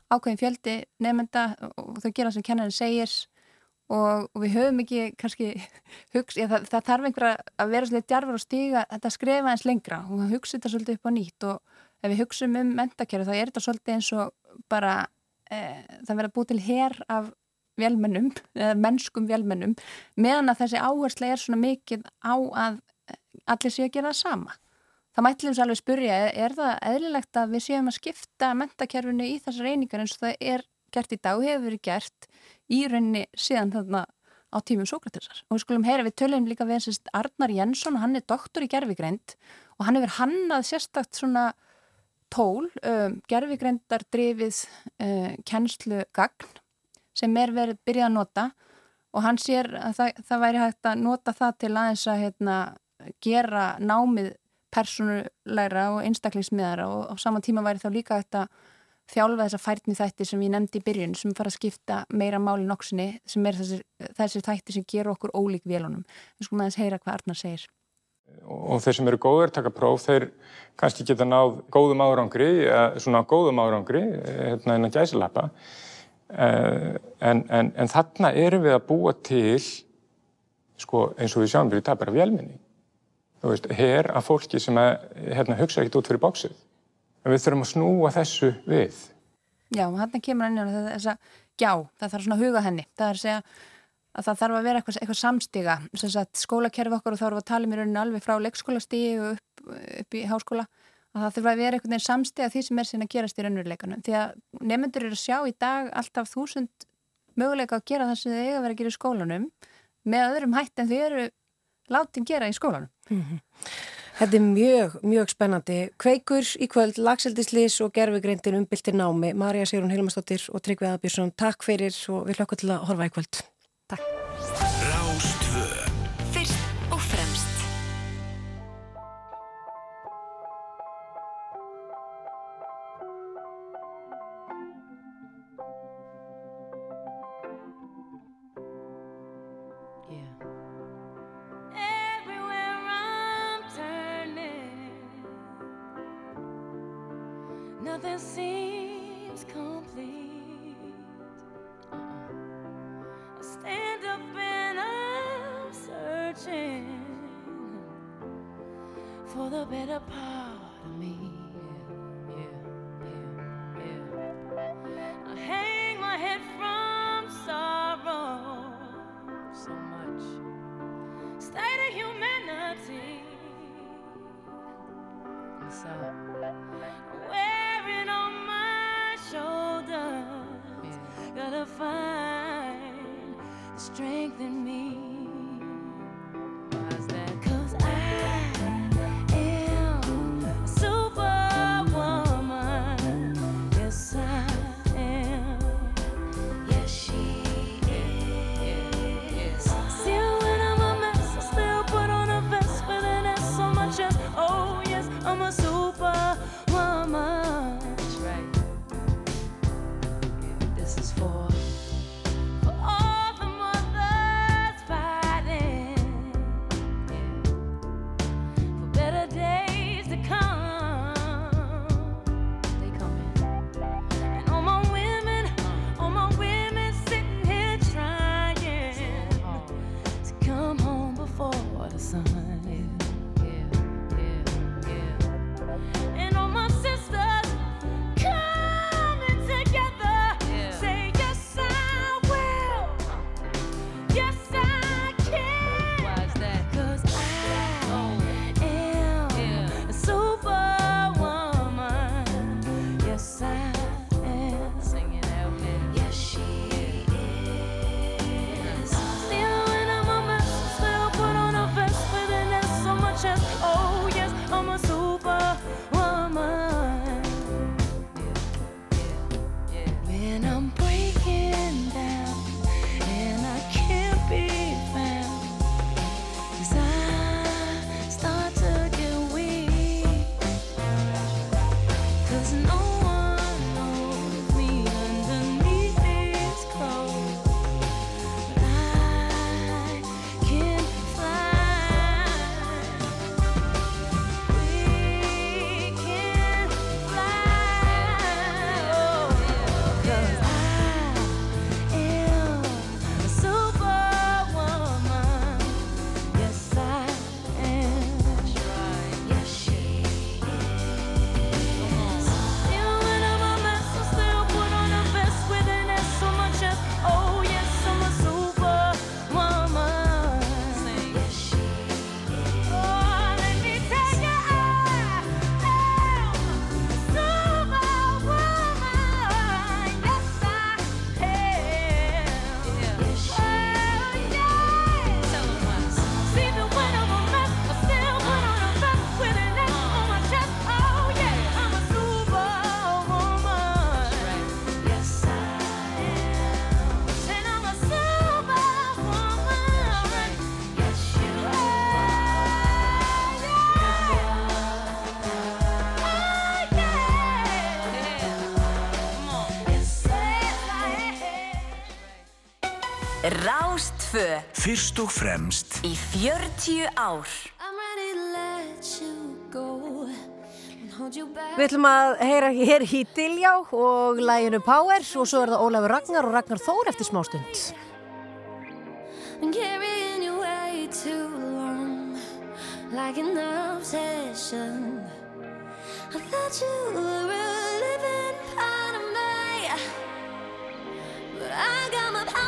ákveðin fjöldi nefnda og þau gera sem kennarinn segir og, og við höfum ekki kannski hugsa, já, það, það þarf einhverja að vera svolítið djarfur og stíga þetta skrefa eins lengra og það hugsa þetta svolítið upp á nýtt og ef við hugsaum um mentakjöru þá er þetta svolítið eins og bara e, það verða búið til hér af vélmennum, mennskum vélmennum, meðan að þessi áhersla er svona mikið á að allir séu að gera það sama. Það mætlum sér alveg spyrja, er, það eðlilegt að við séum að skipta mentakerfinu í þessar reyningar eins og það er gert í dag, hefur verið gert í rauninni síðan þarna á tímum Sókratesar. Og við skulum heyra, við töljum líka við þessist Arnar Jensson, hann er doktor í gerfigreind og hann hefur hannað sérstakt svona tól, um, gerfigreindar drifið uh, kennslu gagn sem er verið byrjað að nota og hann sér að það, það væri hægt að nota það til aðeins að hérna, gera námið persónulegra og einstaklingsmiðara og á saman tíma væri þá líka hægt að þjálfa þessa færni þætti sem ég nefndi í byrjun sem fara að skipta meira máli nokksinni sem er þessir, þessir þætti sem gera okkur ólík vélunum. Við skulum aðeins heyra hvað Arnar segir. Og þeir sem eru góður taka próf, þeir kannski geta náð góðum árangri, svona góðum árangri, hérna innan gæsilappa. En, en, en þarna erum við að búa til, sko eins og við sjáum við dag bara vélminni. Þú veist, hér að fólki sem að, hérna, hugsa ekkert út fyrir bóksið. En við þurfum að snúa þessu við. Já, hann kemur inn á þess að, já, það þarf svona að huga henni. Það er að segja að það þarf að vera eitthvað, eitthvað samstiga. Skólakerfi okkar og þá erum við að tala um í rauninu alveg frá leikskólastígi og upp, upp í háskóla. Að það þurfa að vera eitthvað samstiga því sem er síðan að gerast í raunveruleikanum. Því að nefnendur eru að sjá í dag alltaf þúsund möguleika að gera það sem þið eiga að vera að gera í skólanum með öðrum hætt en þið eru látin gera í skólanum. Mm -hmm. Þetta er mjög, mjög spennandi. Kveikur í kvöld, lagseldislis og gerfugreindin umbyltir námi. Marja Sigrun Hilmarsdóttir og Tryggvið Abjörnsson, takk fyrir og við hlökkum til að horfa í kvöld. Takk. Rástfö Fyrst og fremst í 40 ár. I'm ready to let you go and hold you back. Við ætlum að heyra hér í Diljá og læginu Power og svo er það Ólafur Ragnar og Ragnar Þór eftir smástund. Been carrying you way too long, like an obsession. I thought you were a living part of me, but I got my power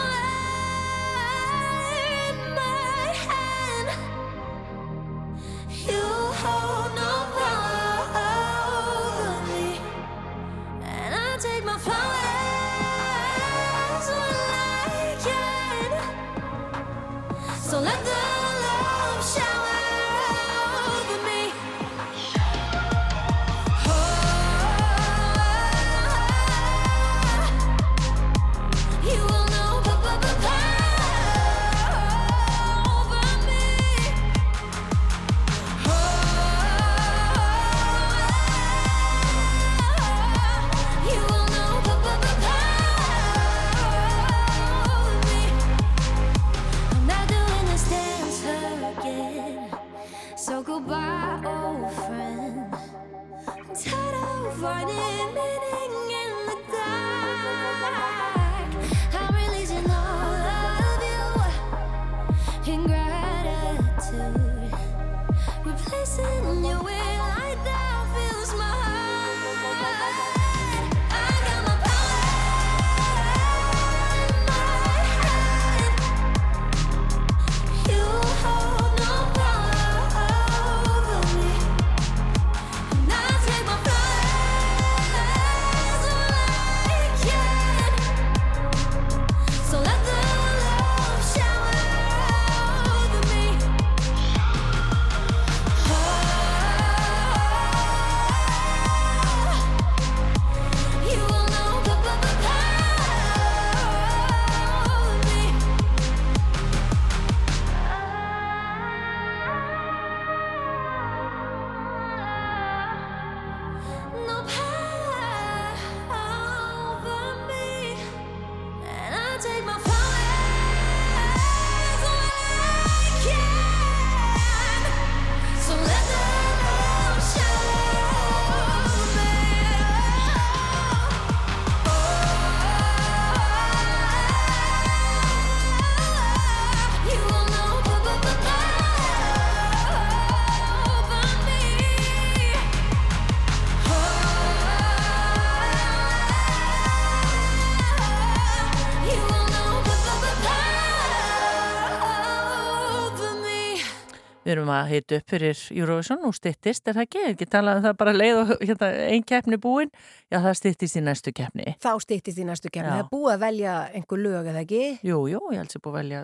að hita upp fyrir Eurovision og styttist, er það ekki? Er ekki talað um það bara leið og hérna, ein keppni búin? Já, það styttist í næstu keppni. Þá stýttist í næstu kemni. Já. Það er búið að velja einhver lög eða ekki? Jú, jú, ég held sér búið að velja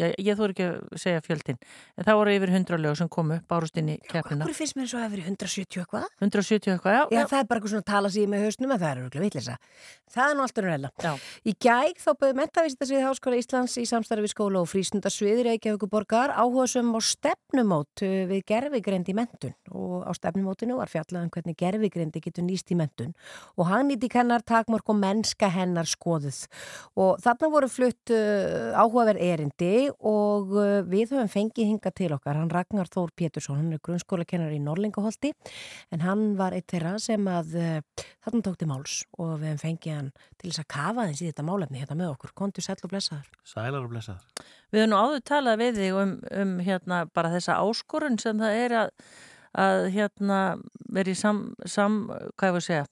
ég, ég þú ekki að segja fjöldin en það voru yfir 100 lög sem komu bárust inn í keppnina Hvað finnst mér svo að vera 170 eitthvað? 170 eitthvað, já, Já, það er bara eitthvað svona að tala sér með hausnum en það er örgulega vitleysa. Það er nú alltaf. Já. Í gæg þá bauð mentavísindasvið Háskóla Íslands í samstarfi við skóla og frístundasvið Reykjavíkuborgar áhugasum á stefnumót uh, við gerfigreind í mentun og á stefnumótinu var fjallað um hvernig gerfigreindi getur nýst í mentun og hagnýtik hennar takmörk og mennska hennar skoðuð og þarna voru flutt uh, áhugaverð erindi og uh, við höfum fengið hinga til okkar hann Ragnar Þór Pétursson, hann er grunnskólakennar í Norlingaholti en hann var eitt þeirra sem að uh, þarna tók til máls og við höfum fengið hann til þess að kafa þess í þetta málefni hérna með okkur, kontu sæll og blessaður Sælar og blessaður. Við höfum nú áður talað við þig um, um hérna, bara þessa áskorun sem það er að, að hérna, vera í sam, sam, hvað ég var að segja,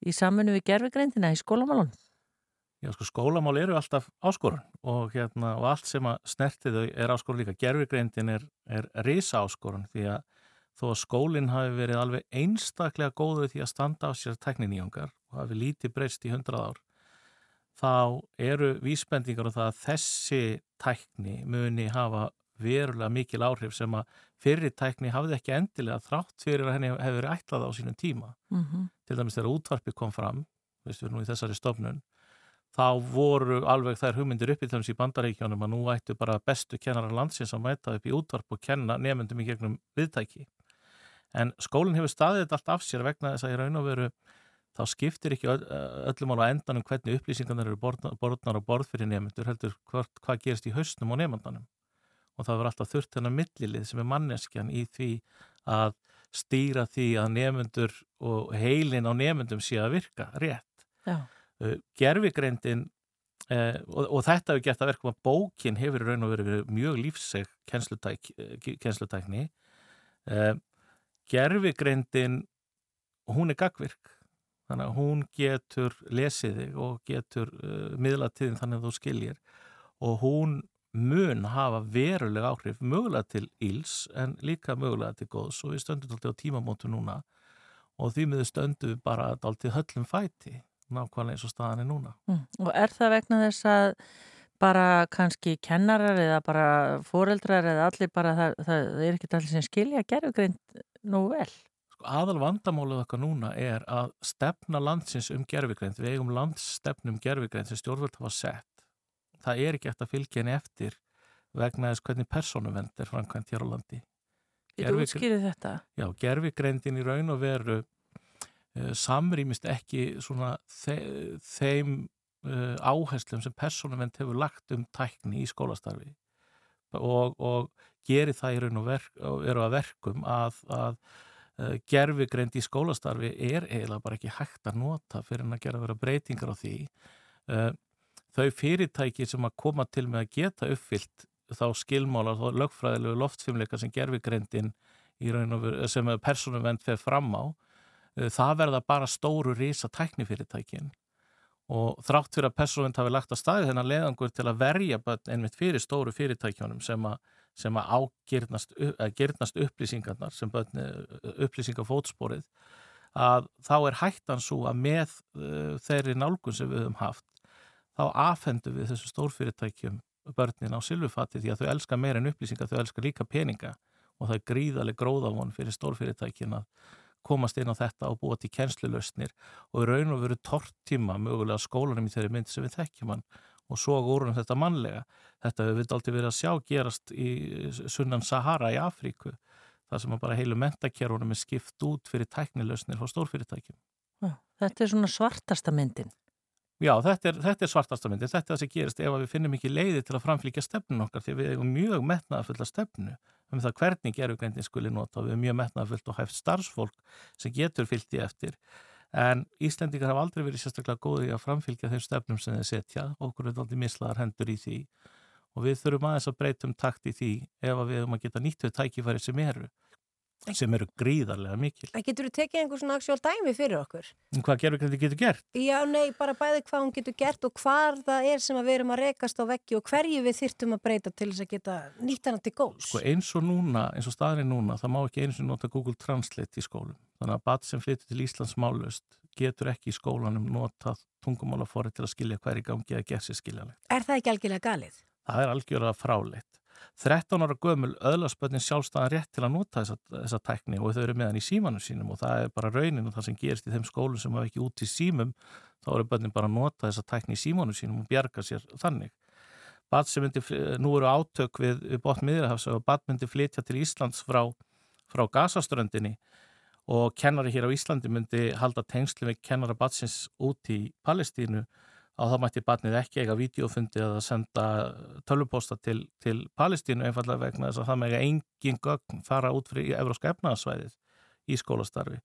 í samfunnu við gerfigreindina í skólamálun. Já, sko, skólamál eru alltaf áskorun og, hérna, og allt sem að snerti þau er áskorun líka. Gerfigreindin er, er risa áskorun því að þó að skólinn hafi verið alveg einstaklega góður því að standa á sér tekniníungar og hafi lítið breyst í hundrað ár, þá eru vísbendingar á það að þessi tækni muni hafa verulega mikil áhrif sem að fyrri tækni hafði ekki endilega þrátt fyrir að henni hefur verið ætlað á sínum tíma. Mhm. Til dæmis þegar útvarpi kom fram, veistu við nú í þessari stofnun, þá voru alveg þær hugmyndir upp í þess í bandaríkjónum að nú ættu bara bestu kennarar landsins að mæta upp í útvarp og kenna nefndum í gegnum viðtæki. En skólinn hefur staðið þetta allt af sér vegna þess að í raun og veru þá skiptir ekki öll, öllum ála endanum hvernig upplýsingarnir eru borðnar, á borð fyrir nefnendur heldur hvort, hvað gerist í hausnum og nefnendanum og það verður alltaf þurft hennar millilið sem er manneskjan í því að stýra því að nefnendur og heilin á nefnendum sé að virka rétt. Já. Uh, gerfigreindin uh, og, og þetta hefur gert að verka að bókin hefur raun og verið mjög lífseg kennslutækni. Uh, gerfigreindin hún er gagvirk þannig að hún getur lesið þig og getur uh, miðlað tíðin þannig að þú skiljir. Og hún mun hafa veruleg áhrif mögulega til íls en líka mögulega til góðs. Og við stöndum alltaf á tímamótu núna. Og því miður stöndum við bara alltaf höllum fæti nákvæmlega eins og staðan er núna. Mm. Og er það vegna þess að bara kannski kennarar eða bara foreldrar eða allir bara það, það, er ekki allir sem skilja gerðugrind nú vel? Sko, aðal vandamálið okkar núna er að stefna landsins um gerfigreind, við eigum landsstefnum um gerfigreind sem stjórnvöld hafa sett. Það er ekki eftir að fylgja henni eftir vegna þess hvernig persónuvend er framkvæmt hér á landi. Þú útskýrið þetta? Já, gerfigreindin í raun og veru samrýmist ekki svona þe þeim uh, áherslum sem persónuvend hefur lagt um tækni í skólastarfi. Og, og gerir það í raun og verk, eru að verkum að, að uh, gerfigreind í skólastarfi er eiginlega bara ekki hægt að nota fyrir að gera vera breytingar á því. Þau fyrirtæki sem að koma til með að geta uppfyllt þá skilmálar, þá lögfræðilegu loftfimleika sem gerfigreindin sem persónuvend fer fram á það verða bara stóru rísa tæknifyrirtækin og þrátt fyrir að persónuvend hafi lagt að staði þennan leðangur til að verja einmitt fyrir stóru fyrirtækjónum sem að sem að ágirnast að upplýsingarnar sem bönni upplýsingafótsporið að þá er hættan svo að með uh, þeirri nálgun sem við höfum haft þá afhendu við þessu stórfyrirtækjum börnin á silfufatti því að þau elska meira en upplýsingar, þau elska líka peninga og það er gríðaleg gróðavon fyrir stórfyrirtækin að komast inn á þetta og búa til kjenslulöstnir og raun og veru tortíma mögulega skólanum í þeirri mynd sem við þekkjum hann og svo úr þetta mannlega. Þetta hefur við aldrei verið að sjá gerast í sunnan Sahara í Afríku þar sem bara heilu mentakerunum er skipt út fyrir tæknilösnir frá stórfyrirtækjum. Þetta er svona svartasta myndin. Já, þetta er, þetta er svartasta myndin. Þetta er það sem gerist ef við finnum ekki leiði til að framflíkja stefnun okkar því við hefum mjög metnaðafulla stefnu um það hvernig gerugreindin skuli nota við hefum mjög metnaðafullt og hæft starfsfólk sem getur fyllt í eftir. En Íslendingar hafa aldrei verið sérstaklega góði að framfylgja þeim stefnum sem þeir setja. Okkur er aldrei mislaðar hendur í því. Og við þurfum aðeins að breytum takt í því ef við hefum að geta nýttuð tækifæri sem eru sem eru gríðarlega mikil. En getur þú tekið einhver svona aksjál dæmi fyrir okkur? Hvað gerðugreindi getur gert? Já, nei, bara bæði hvað hún getur gert og hvað það er sem við erum að rekast á veggi og hverju við þyrtum að breyta til þess að geta nýtt hana til góðs. Sko eins og núna, eins og staðin núna, það má ekki eins og nota Google Translate í skólum. Þannig að bat sem flyttur til Íslands málust getur ekki í skólanum notað tungumálaforri til að skilja hverju gangi að gera sér skiljanlegt. Er það ekki algjörlega galið? Það er algjörlega fráleitt. 13 ára gömul öðlarspötnin sjálfstæðan rétt til að nota þessa, þessa tækni og þau eru með hann í símanum sínum og það er bara raunin og það sem gerist í þeim skólum sem hafa ekki út í símum þá eru bönnin bara að nota þessa tækni í símanum sínum og bjarga sér þannig. Bad sem myndi, nú eru átök við, við botn miðrahafs og Bad myndi flytja til Íslands frá, frá Gazaströndinni og kennari hér á Íslandi myndi halda tengsli með kennara Badsins út í Palestínu að það mætti barnið ekki eiga videofundi að senda tölvuposta til, til Palestínu einfallega vegna þess að það með engin gögn fara út fyrir Evróska efnaðarsvæðið í skólastarfi.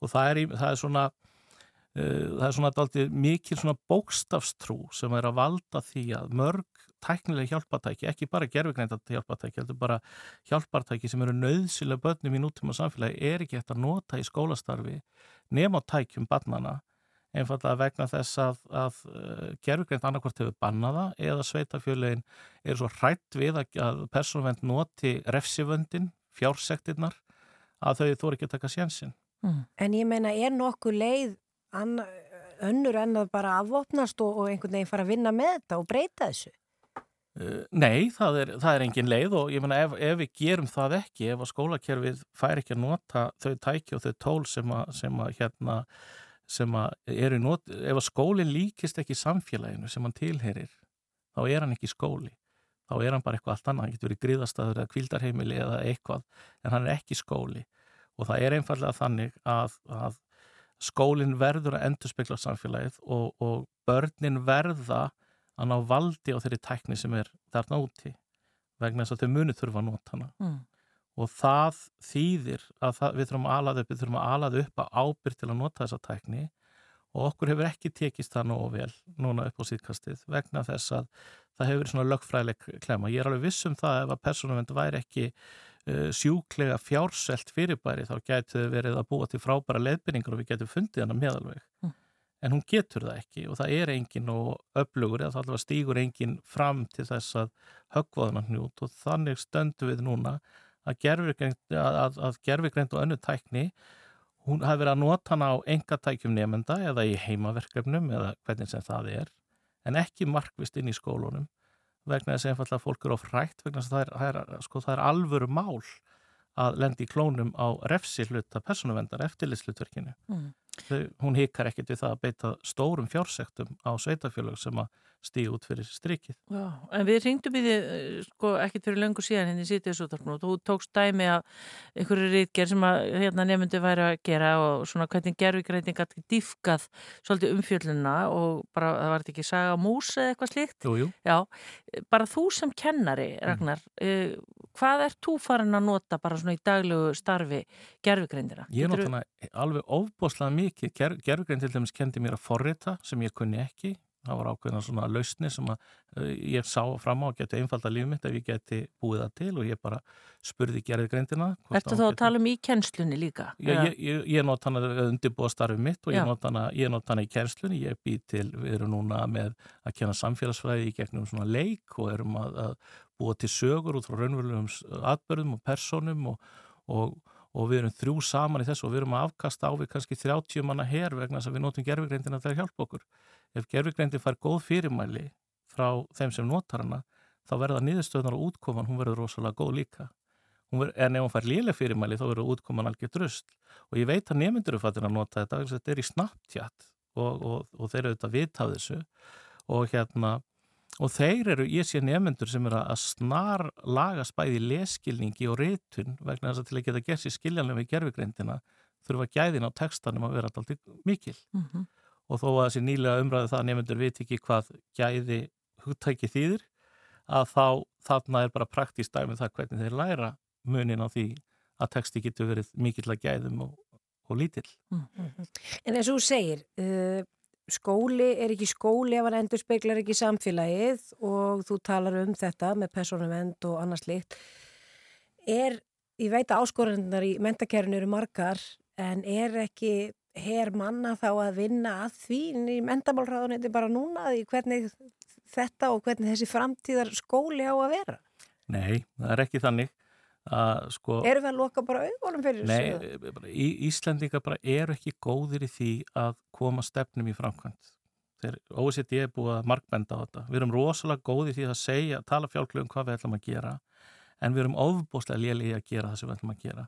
Og það er, það er svona uh, það er svona aldrei mikil svona bókstafstrú sem er að valda því að mörg tæknilega hjálpartæki, ekki bara gerfugreindat hjálpartæki, heldur bara hjálpartæki sem eru nöðsilega börnum í nútíma samfélagi er ekki eftir að nota í skólastarfi nema tækjum barnana einfallega vegna þess að, að gerfugreint annarkvort hefur bannaða eða sveitafjölein er svo hrætt við að, að persónvend noti refsivöndin, fjársektirnar að þau þóri ekki að taka sjensin. Mm. En ég meina, er nokkuð leið anna, önnur en að bara afvopnast og, og einhvern veginn fara að vinna með þetta og breyta þessu? Uh, nei, það er, það er engin leið og ég meina ef, ef við gerum það ekki, ef að skólakerfið fær ekki að nota þau tæki og þau tól sem að, sem að hérna sem eru nót, ef að skólinn líkist ekki samfélaginu sem hann tilherir þá er hann ekki skóli. Þá er hann bara eitthvað allt annað, hann getur verið gríðastaður eða kvildarheimili eða eitthvað en hann er ekki skóli. Og það er einfallega þannig að, að, skólinn verður að endurspegla samfélagið og, og börnin verða að ná valdi á þeirri tækni sem er þarna úti vegna þess að þau muni þurfa að nota hana. Mm. Og það þýðir að það, við þurfum að alaða upp við þurfum að alaða upp að ábyrg til að nota þessa tækni og okkur hefur ekki tekist það nógu vel núna upp á síðkastið vegna þess að það hefur verið svona lögfræðileg klemma. Ég er alveg viss um það ef að persónuvend væri ekki uh, sjúklega fjárselt fyrirbæri þá gætu þau verið að búa til frábæra leiðbyrningur og við getum fundið hana meðalveg. Mm. En hún getur það ekki og það er engin og öflugur eða það allavega stígur engin fram til þess að höggvaðuna hnjút og þannig stöndu við núna að gerfigreind, að, að, að og önnu tækni hún hafi verið að nota hana á engatækjum nefnda eða í heimaverkefnum eða hvernig sem það er en ekki markvist inn í skólunum vegna þess að einfallega fólk eru á frætt vegna þess að það er, er, sko, er alvöru mál að lendi klónum á refsi hluta persónuvendar eftirlitslutverkinu. Mm. Þau, hún hikar ekkit við það að beita stórum fjársektum á sveitafjölög sem að stíða út fyrir strikið. Já, en við ringdum í þið eh, sko ekkert fyrir löngu síðan henni sítið þessu útarpnum og þú tókst dæmi af einhverju rítger sem að hérna, nefndu væri að gera og svona hvernig gerfigreiting gæti dýfkað svolítið umfjölluna og bara það var þetta ekki saga mús eða eitthvað slíkt. Jú, jú. Já, bara þú sem kennari, Ragnar, mm. hvað ert þú farin að nota bara svona í daglegu starfi gerfigreindina? Ég nota hana alveg ofboslega mikið. Ger, gerfigreind til dæmis kendi mér að forrita sem ég kunni ekki það var ákveðna svona lausni sem að uh, ég sá fram á að geta einfalda lífið mitt ef ég geti búið það til og ég bara spurði gerðið greindina Ertu þá að tala um í kennslunni líka? Já, ég, ég, ég not hana undirbúa starfið mitt og ég not hana, not hana í kennslunni ég býð til, við erum núna með að kenna samfélagsfræði í gegnum svona leik og erum að, að búa til sögur út frá raunverulegum atbörðum og personum og, og og við erum þrjú saman í þessu og við erum að afkasta á við kannski 30 manna her vegna þess að við notum gerfugreindina til að hjálpa okkur. Ef gerfugreindin fær góð fyrirmæli frá þeim sem notar hana, þá verða niðurstöðnar og útkoman, hún verður rosalega góð líka. Ver, en ef hún fær liðlega fyrirmæli, þá verður útkoman algjör dröst. Og ég veit að nefndur eru fattin að nota þetta, þetta er í Snapchat og, og, og þeir eru auðvitað vitað þessu og hérna Og þeir eru, ég sé nefnendur sem eru að snar laga spæði leskilningi og reytun vegna þess að til að geta gert sér skiljanlega við gerfugreindina þurfa gæðin á textanum að vera alltaf mikil. Mm -hmm. Og þó að þessi nýlega umræðu það nefnendur veit ekki hvað gæði hugtæki þýðir að þá þarna er bara praktíst dæmið það hvernig þeir læra munin á því að texti getur verið mikill að gæðum og, og lítill. Mm -hmm. En eins og þú segir... Uh skóli er ekki skóli ef hann endur speiklar ekki samfélagið og þú talar um þetta með personavend og annars líkt er, ég veit að áskorandunar í mentakerfinu eru margar en er ekki her manna þá að vinna að því í mentamálraðunni bara núna hvernig þetta og hvernig þessi framtíðar skóli á að vera? Nei, það er ekki þannig að sko... Erum við að loka bara auðvonum fyrir þessu? Nei, í, Íslandinga bara eru ekki góðir í því að koma stefnum í framkvæmt. Þeir OECD er búið að markbenda á þetta. Við erum rosalega góðir því að segja, tala fjálklu um hvað við ætlum að gera en við erum ofbúslega léli í að gera það sem við ætlum að gera.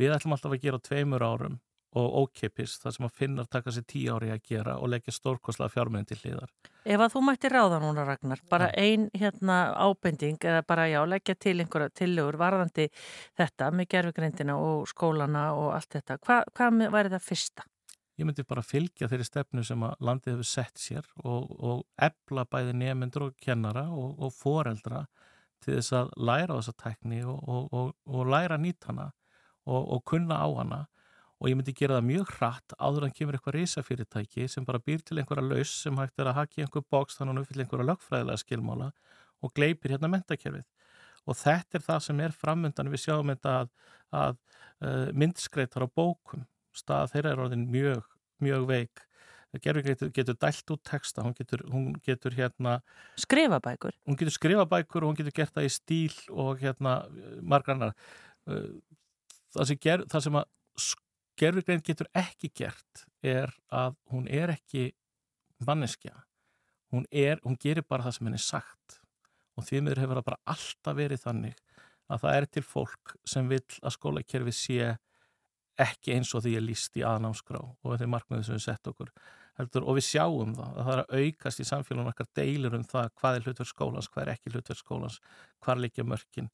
Við ætlum alltaf að gera tveimur árum og ókipis, það sem að finna að taka sér tíu ári að gera og leggja stórkoslega fjármenn til hliðar. Ef að þú mætti ráða núna Ragnar, bara ja. ein hérna ábending eða bara já, leggja til einhverja tillögur varðandi þetta með gerfugreindina og skólana og allt þetta, Hva, hvað væri það fyrsta? Ég myndi bara fylgja þeirri stefnu sem að landið hefur sett sér og, og ebla bæði nefnendur og kennara og, og foreldra til þess að læra þessa tekni og, og læra nýtt hana og kunna á hana og ég myndi gera það mjög hratt áður en kemur eitthvað reysafyrirtæki sem bara býr til einhverja laus sem hægt er að haki einhver bóks þannig að hún uppfyllir einhverja lögfræðilega skilmála og gleipir hérna mentakerfið. Og þetta er það sem er framöndan við sjáum þetta að, að uh, myndskreitar á bókum, stað þeirra er orðin mjög, mjög veik. Gerfingreitur getur dælt út texta, hún getur, hún getur hérna... Skrifa bækur? Hún getur skrifa bækur og hún getur gert það í stíl og hérna margarnar. Uh, það sem, ger, það sem að gerfugreind getur ekki gert er að hún er ekki manneskja. Hún, er, hún gerir bara það sem henni er sagt. Og því miður hefur það bara alltaf verið þannig að það er til fólk sem vil að skólakerfi sé ekki eins og því er líst í aðnámskrá og þeir markmiði sem við sett okkur heldur. Og við sjáum það að það er að aukast í samfélagum okkar deilur um það hvað er hlutverð skólans, hvað er ekki hlutverð skólans hvað er líka mörkin.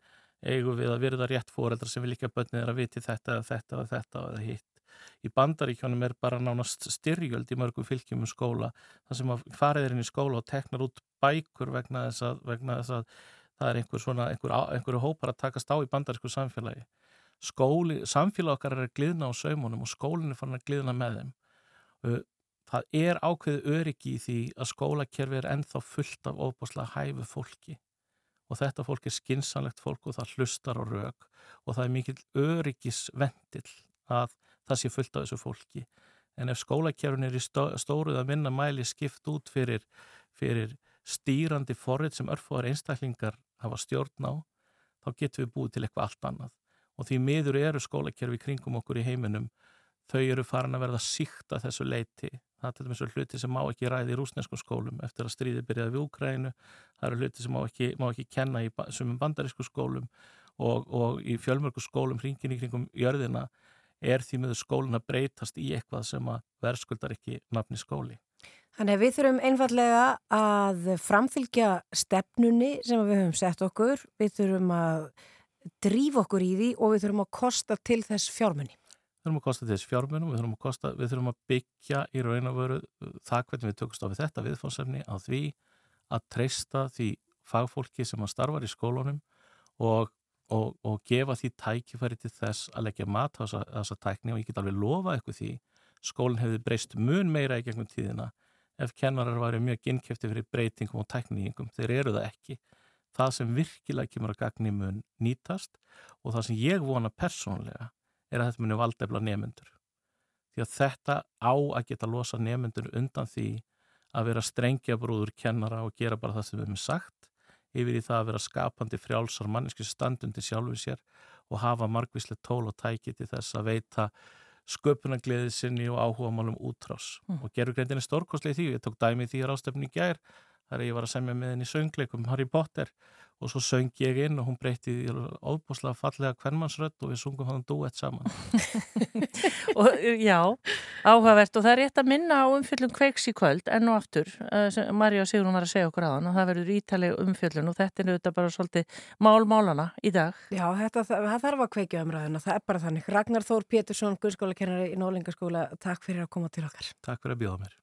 Eigum við að verða rétt fóreldra sem vil líka börnið er að viti þetta eða þetta eða þetta eða hitt í bandaríkjónum er bara nánast styrjöld í mörgum fylgjum um skóla. Þar sem að farið er inn í skóla og teknar út bækur vegna þess að, vegna þess að það er einhver svona, einhver, einhverju hópar að takast á í bandarísku samfélagi. Skóli, samfélag okkar er að gliðna á saumunum og skólinn er farin að gliðna með þeim. Það er ákveðu öryggi í því að skólakerfi er ennþá fullt af óbúslega hæfu fólki. Og þetta fólk er skinsanlegt fólk og það hlustar á rauk og það er mikil öryggisvendil að það sé fullt af þessu fólki en ef skólakerfin er í stóruð að minna mæli skipt út fyrir, fyrir stýrandi forrið sem örfóðar einstaklingar hafa stjórn á þá getum við búið til eitthvað allt annað og því miður eru skólakerfi kringum okkur í heiminum þau eru farin að verða síkta þessu leiti. Það er til dæmis hluti sem má ekki ræði í rúsneskum skólum eftir að stríði byrjaði við Úkrænu. Það eru hluti sem má ekki, má ekki kenna í sumum bandarísku skólum og, og í fjölmörgu skólum hringin í kringum jörðina er því með skólun að breytast í eitthvað sem að verðskuldar ekki nafni skóli. Þannig að við þurfum einfallega að framfylgja stefnunni sem við höfum sett okkur. Við þurfum að drífa okkur í því og við þurfum að kosta til þess fjármunni við þurfum að kosta þess fjármunum, við þurfum að, kosta, við þurfum að byggja í raun og veru uh, það hvernig við tökumst á við þetta viðfónsefni á því að treysta því fagfólki sem að starfar í skólunum og, og, og gefa því tækifæri til þess að leggja mat á þessa, tækni og ég get alveg lofa eitthvað því skólinn hefði breyst mun meira í gegnum tíðina ef kennarar væri mjög innkjöfti fyrir breytingum og tækningum, þeir eru það ekki það sem virkilega kemur að gagni mun nýtast og það sem ég vona persónlega er að þetta muni valdefla nefnendur. Því að þetta á að geta losa nefnendur undan því að vera strengja brúður kennara og gera bara það sem við hefum sagt yfir í það að vera skapandi frjálsar manneski standundi sjálfur sér og hafa margvíslega tól og tæki til þess að veita sköpunargleðið sinni og áhuga málum útrás. Mm. Og gerurgreyndin er stórkoslega því, ég tók dæmi því að rástefni gær, þar ég var að semja með henni söngleikum Harry Potter og svo söng ég inn og hún breytti óbúslega fallega kvennmannsrött og við sungum hann duett saman. Og, Já, áhugavert. Og það er rétt að minna á umfjöllum kveiks í kvöld enn og aftur, uh, Marja og Sigrun var að segja okkur aðan og það verður ítaleg umfjöllun og þetta er auðvitað bara svolítið mál-málana í dag. Já, þetta, það, það þarf að kveikja umræðuna, það er bara þannig. Ragnar Þór Pétursson, guðskólakennari í Nólingaskóla Takk fyrir að koma til okkar. Takk fyrir að bjóða mér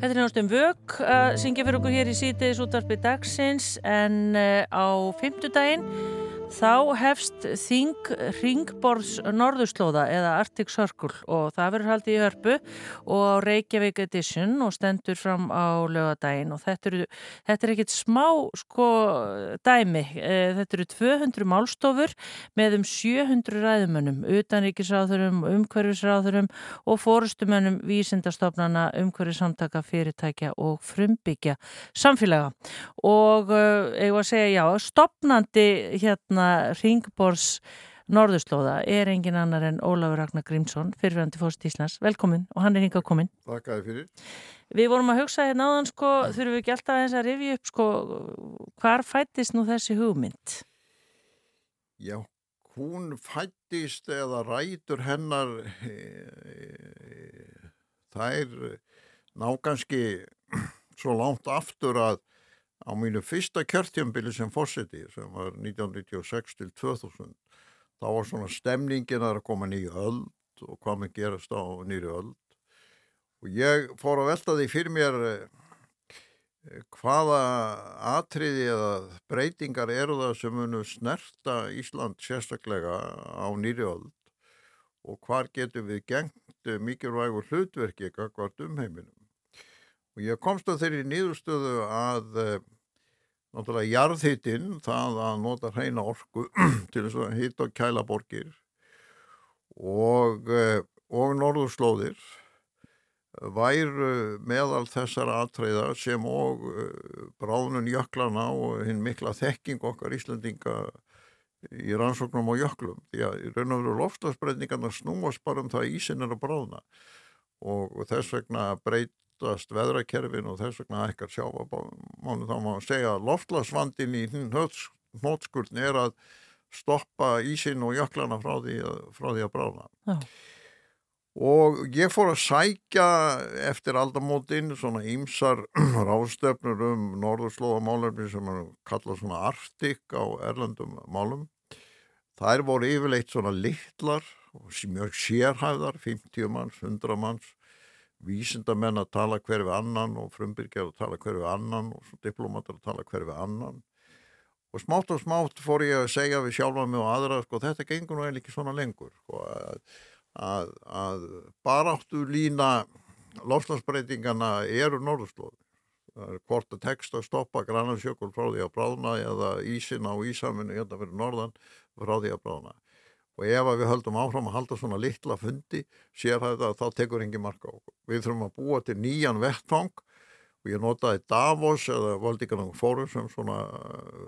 Þetta er náttúrulega vög að syngja fyrir okkur hér í sítiðis útvarpi dagsins en eh, á fymtudaginn þá hefst Þing Ringborðs Norðurslóða eða Arctic Circle og það verður haldið í hörpu og Reykjavík Edition og stendur fram á lögadaginn og þetta eru, þetta er ekkit smá sko dæmi, Eh, þetta eru 200 málstofur með um 700 ræðumönnum, utanríkisráðurum, umhverfisráðurum og fórustumönnum vísindastofnana, umhverfisamtaka, fyrirtækja og frumbyggja samfélaga. Og uh, eigum að segja já, stopnandi hérna Ringborðs Norðurslóða er engin annar en Ólafur Ragnar Grímsson, fyrirvændi fórst Íslands. Velkomin og hann er hingað komin. Þakkaði fyrir. Við vorum að hugsa hérna áðan sko, þurfum við ekki alltaf aðeins að rifja upp sko, hvar fættist nú þessi hugmynd? Já, hún fættist eða rætur hennar e, þær ná kannski svo langt aftur að á mínu fyrsta kjörtjambili sem fórseti sem var 1996 til 2000 þá var svona stemningin að koma nýju öld og hvað með gerast á nýju öld. Og ég fór að velta því fyrir mér eh, hvaða atriði eða breytingar eru það sem munu snerta Ísland sérstaklega á nýri öld? Og hvar getum við gengt mikilvægur hlutverki kakvart um heiminum. Og ég komst að þeirri nýðustöðu að eh, náttúrulega jarðhittinn, það að nota hreina orku til þess að hitta og kæla borgir og, eh, og norðurslóðir væru meðal þessara aðtreyða sem og eh, bráðnun jöklana og hinn mikla þekking okkar Íslandinga í rannsóknum og jöklum. Því að í raun og veru lofslagsbreyningarna snúast bara um það að ísin er að bráðna og þess vegna breytast veðrakerfin og þess vegna ekkert sjáfamánu þá má segja að loftslagsvandin í hnótskurn er að stoppa ísin og jöklana frá því frá því að bráðna. Já. og ég fór að sækja eftir aldamótin svona ímsar ráðstöfnur um norðurslóðamálefni sem er kallað svona artik á erlendum málum. Þær voru yfirleitt svona litlar mjög sérhæðar 50 manns, 100 manns vísindamenn að tala hver við annan og frumbyrgjar að tala hver við annan og diplomatar að tala hver við annan. Og smátt og smátt fór ég að segja við sjálfa mig og aðra sko þetta gengur nú eiginlega ekki svona lengur sko, að, að, að baráttu lína lofslagsbreytingana eru er hvort að tekst að stoppa granarsjökul frá því að bráðna eða ísin á ísaminu hérna fyrir norðan frá því að bráðna og ef við höldum áfram að halda svona litla fundi sér þetta að þá tekur engin marka á. Við þurfum að búa til nýjan vettfang og ég notaði Davos eða Valdíkanang fórum sem svona,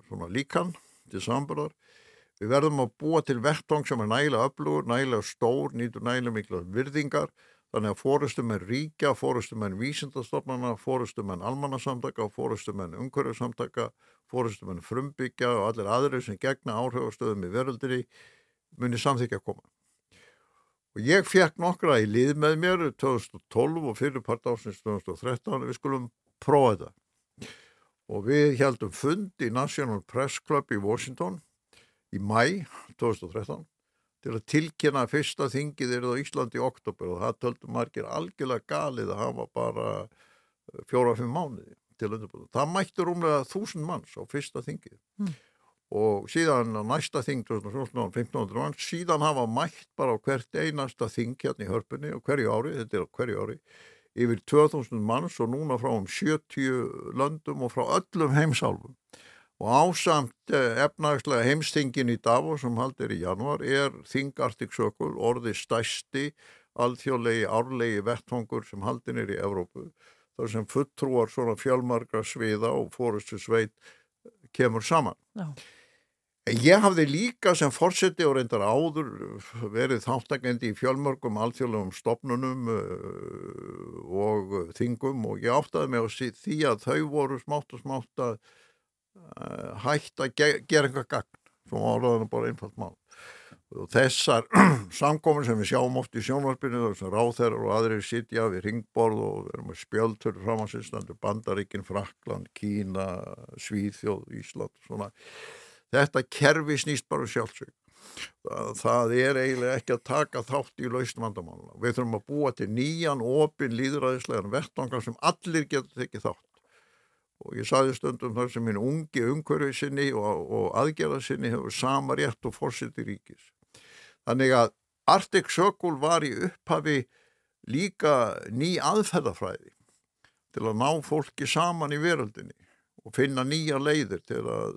svona líkan til samburðar. Við verðum að búa til vettfang sem er nægilega öflugur, nægilega stór, nýtur nægilega mikla virðingar þannig að fórustum er ríkja, fórustum er vísindastofnana, fórustum er almannasamtaka, fórustum er umhverjarsamtaka, fórustum er frumbyggja og allir aðrir sem gegna áhrifastöðum í veröldinni muni samþykja að koma. Og ég fekk nokkra í lið með mér 2012 og fyrirpart ásins 2013 og við skulum prófa þetta. Og við heldum fund í National Press Club í Washington í mæ 2013 til að tilkynna fyrsta þingið er það Íslandi í oktober og það töldum margir algjörlega galið að hafa bara fjóra-fimm mánuði til undirbúinu. Það mættur umlega þúsund manns á fyrsta þingið. Mm og síðan næsta þing 1500 mann, síðan hafa mætt bara á hvert einasta þing hérna í hörpunni og hverju ári, þetta er hverju ári yfir 2000 manns og núna frá um 70 löndum og frá öllum heimsálfum og ásamt efnagslega heimstingin í Davos sem haldir í januar er Þing Arctic Circle orði stæsti alþjóðlegi árlegi vettfangur sem haldin er í Evrópu þar sem fulltrúar svona fjölmargra sviða og fórustu sveit kemur saman. Já. Ég hafði líka sem fórseti og reyndar áður verið þáttakendi í fjölmörgum alþjóðlegum stopnunum og þingum og ég áttaði mig á því að þau voru smátt og smátt að hægt að gera einhver gagn sem áraðan bara einfalt mál. Og þessar samkominn sem við sjáum oft í sjónvarpinu þessar ráþærar og aðrir sitja við ringborð og við erum með spjöldur framansynstandu Bandaríkin, Frakland, Kína, Svíþjóð, Ísland og svona Þetta kerfi snýst bara sjálfsög það, það er eiginlega ekki að taka þátt í lausn vandamáluna. Við þurfum að búa til nýjan, opin, líðræðislegan vettangar sem allir getur tekið þátt. Og ég saði stundum þar sem minn ungi umhverfið sinni og, og aðgerða sinni hefur sama rétt og fórsiti ríkis. Þannig að Arctic Circle var í upphafi líka ný aðferðafræði til að ná fólki saman í veröldinni og finna nýja leiðir til að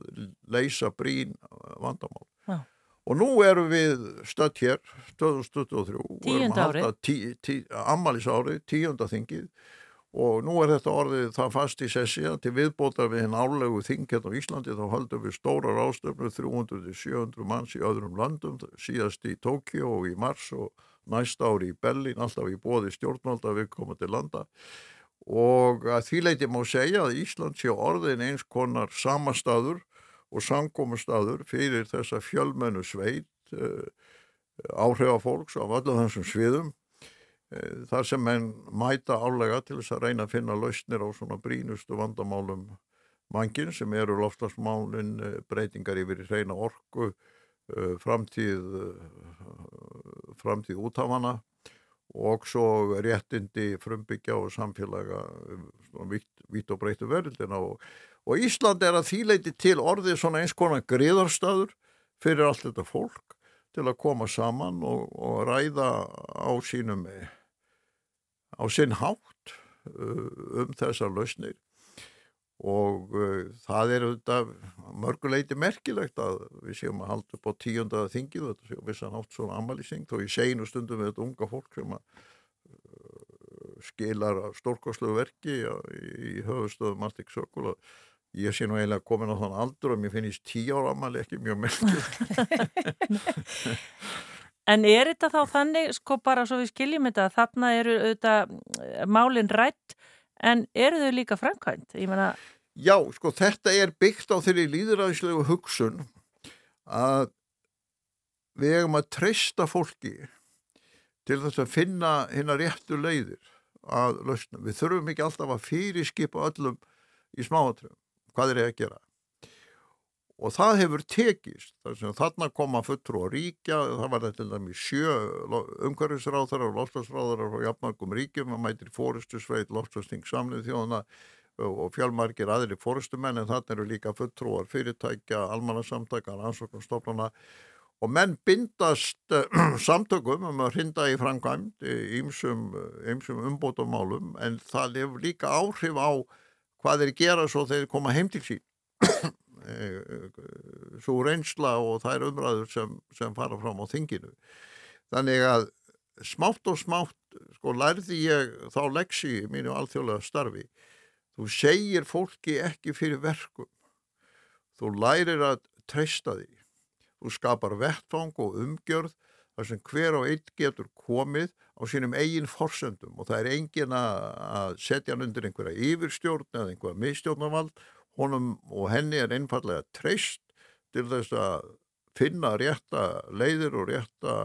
leysa brín vandamál. Já. Og nú erum við stödd hér 2023 og erum að halda tí, tí, ammælisárið, tíunda þingið og nú er þetta orðið það fast í sessi að til viðbótar við hinn álegu þingið á Íslandi þá höldum við stórar ástöfnur 300-700 manns í öðrum löndum síðast í Tókjó og í mars og næsta ári í Berlín alltaf í bóði stjórnvalda við komum til landa og að því leiti má segja að Ísland sé orðin eins konar samastaður og samkomustaður fyrir þessa fjölmennu sveit uh, áhrifafólks af öllu þessum sviðum uh, þar sem menn mæta álega til þess að reyna að finna lausnir á svona brínustu vandamálum mankin sem eru loftasmálin uh, breytingar yfir í reyna orku framtíð framtíð útafana og svo réttindi frumbyggja og samfélaga vitt, vitt og breytu verðildina og, og Ísland er að þýleiti til orðið svona eins konar griðarstaður fyrir allt þetta fólk til að koma saman og, og ræða á sínum á sinn hátt uh, um þessar lausnir og uh, það er auðvitað mörguleiti merkilegt að við séum að halda upp á tíundaða þingið þetta séum vissan hátt svona ammælising þó í seinu stundum við þetta unga fólk sem að uh, skilar stórkoslu verki í, höfustöðum Arctic Circle og ég sé nú eiginlega komin á þann aldur og mér finnist tíu ára ammæli ekki mjög merkilegt. En er þetta þá þannig, sko bara svo við skiljum þetta, þarna eru auðvitað eh, málin rætt, en eru þau líka framkvæmt? Meina, Já, sko þetta er byggt á þeirri líðræðislegu hugsun að við eigum að treysta fólki til þess að finna hérna réttu leiðir að lausna. Við þurfum ekki alltaf að fyrirskipa öllum í smáatröfum hvað er ég að gera. Og það hefur tekist, þarna koma fulltrú að ríkja, það var þetta til dæmis sjö umhverfisráðara og lofslagsráðara frá jafnmarkum ríkjum, það mætir fórustu sveit, lofslagsting samlið þjóðana og fjálmargir aðri fórustumenn en þarna eru líka fulltrúar fyrirtækja, almannasamtaka, ansvöknarstofnana og menn bindast samtökum um að hrinda í framkvæmd ímsum, ímsum umbótamálum en það hefur líka áhrif á hvað þeir gera svo þeir koma heim til sín svo reynsla og þær umræður sem, sem fara fram á þinginu. Þannig að smátt og smátt sko lærði ég þá leksi í mínu alþjóðlega starfi. Þú segir fólki ekki fyrir verkum. Þú lærir að treysta því. Þú skapar vettfang og umgjörð þar sem hver og einn getur komið á sínum eigin forsendum og það er engin að setja hann undir einhverja yfirstjórn eða einhverja mistjórnarvald honum og henni er einfallega treyst til þess að finna rétta leiðir og rétta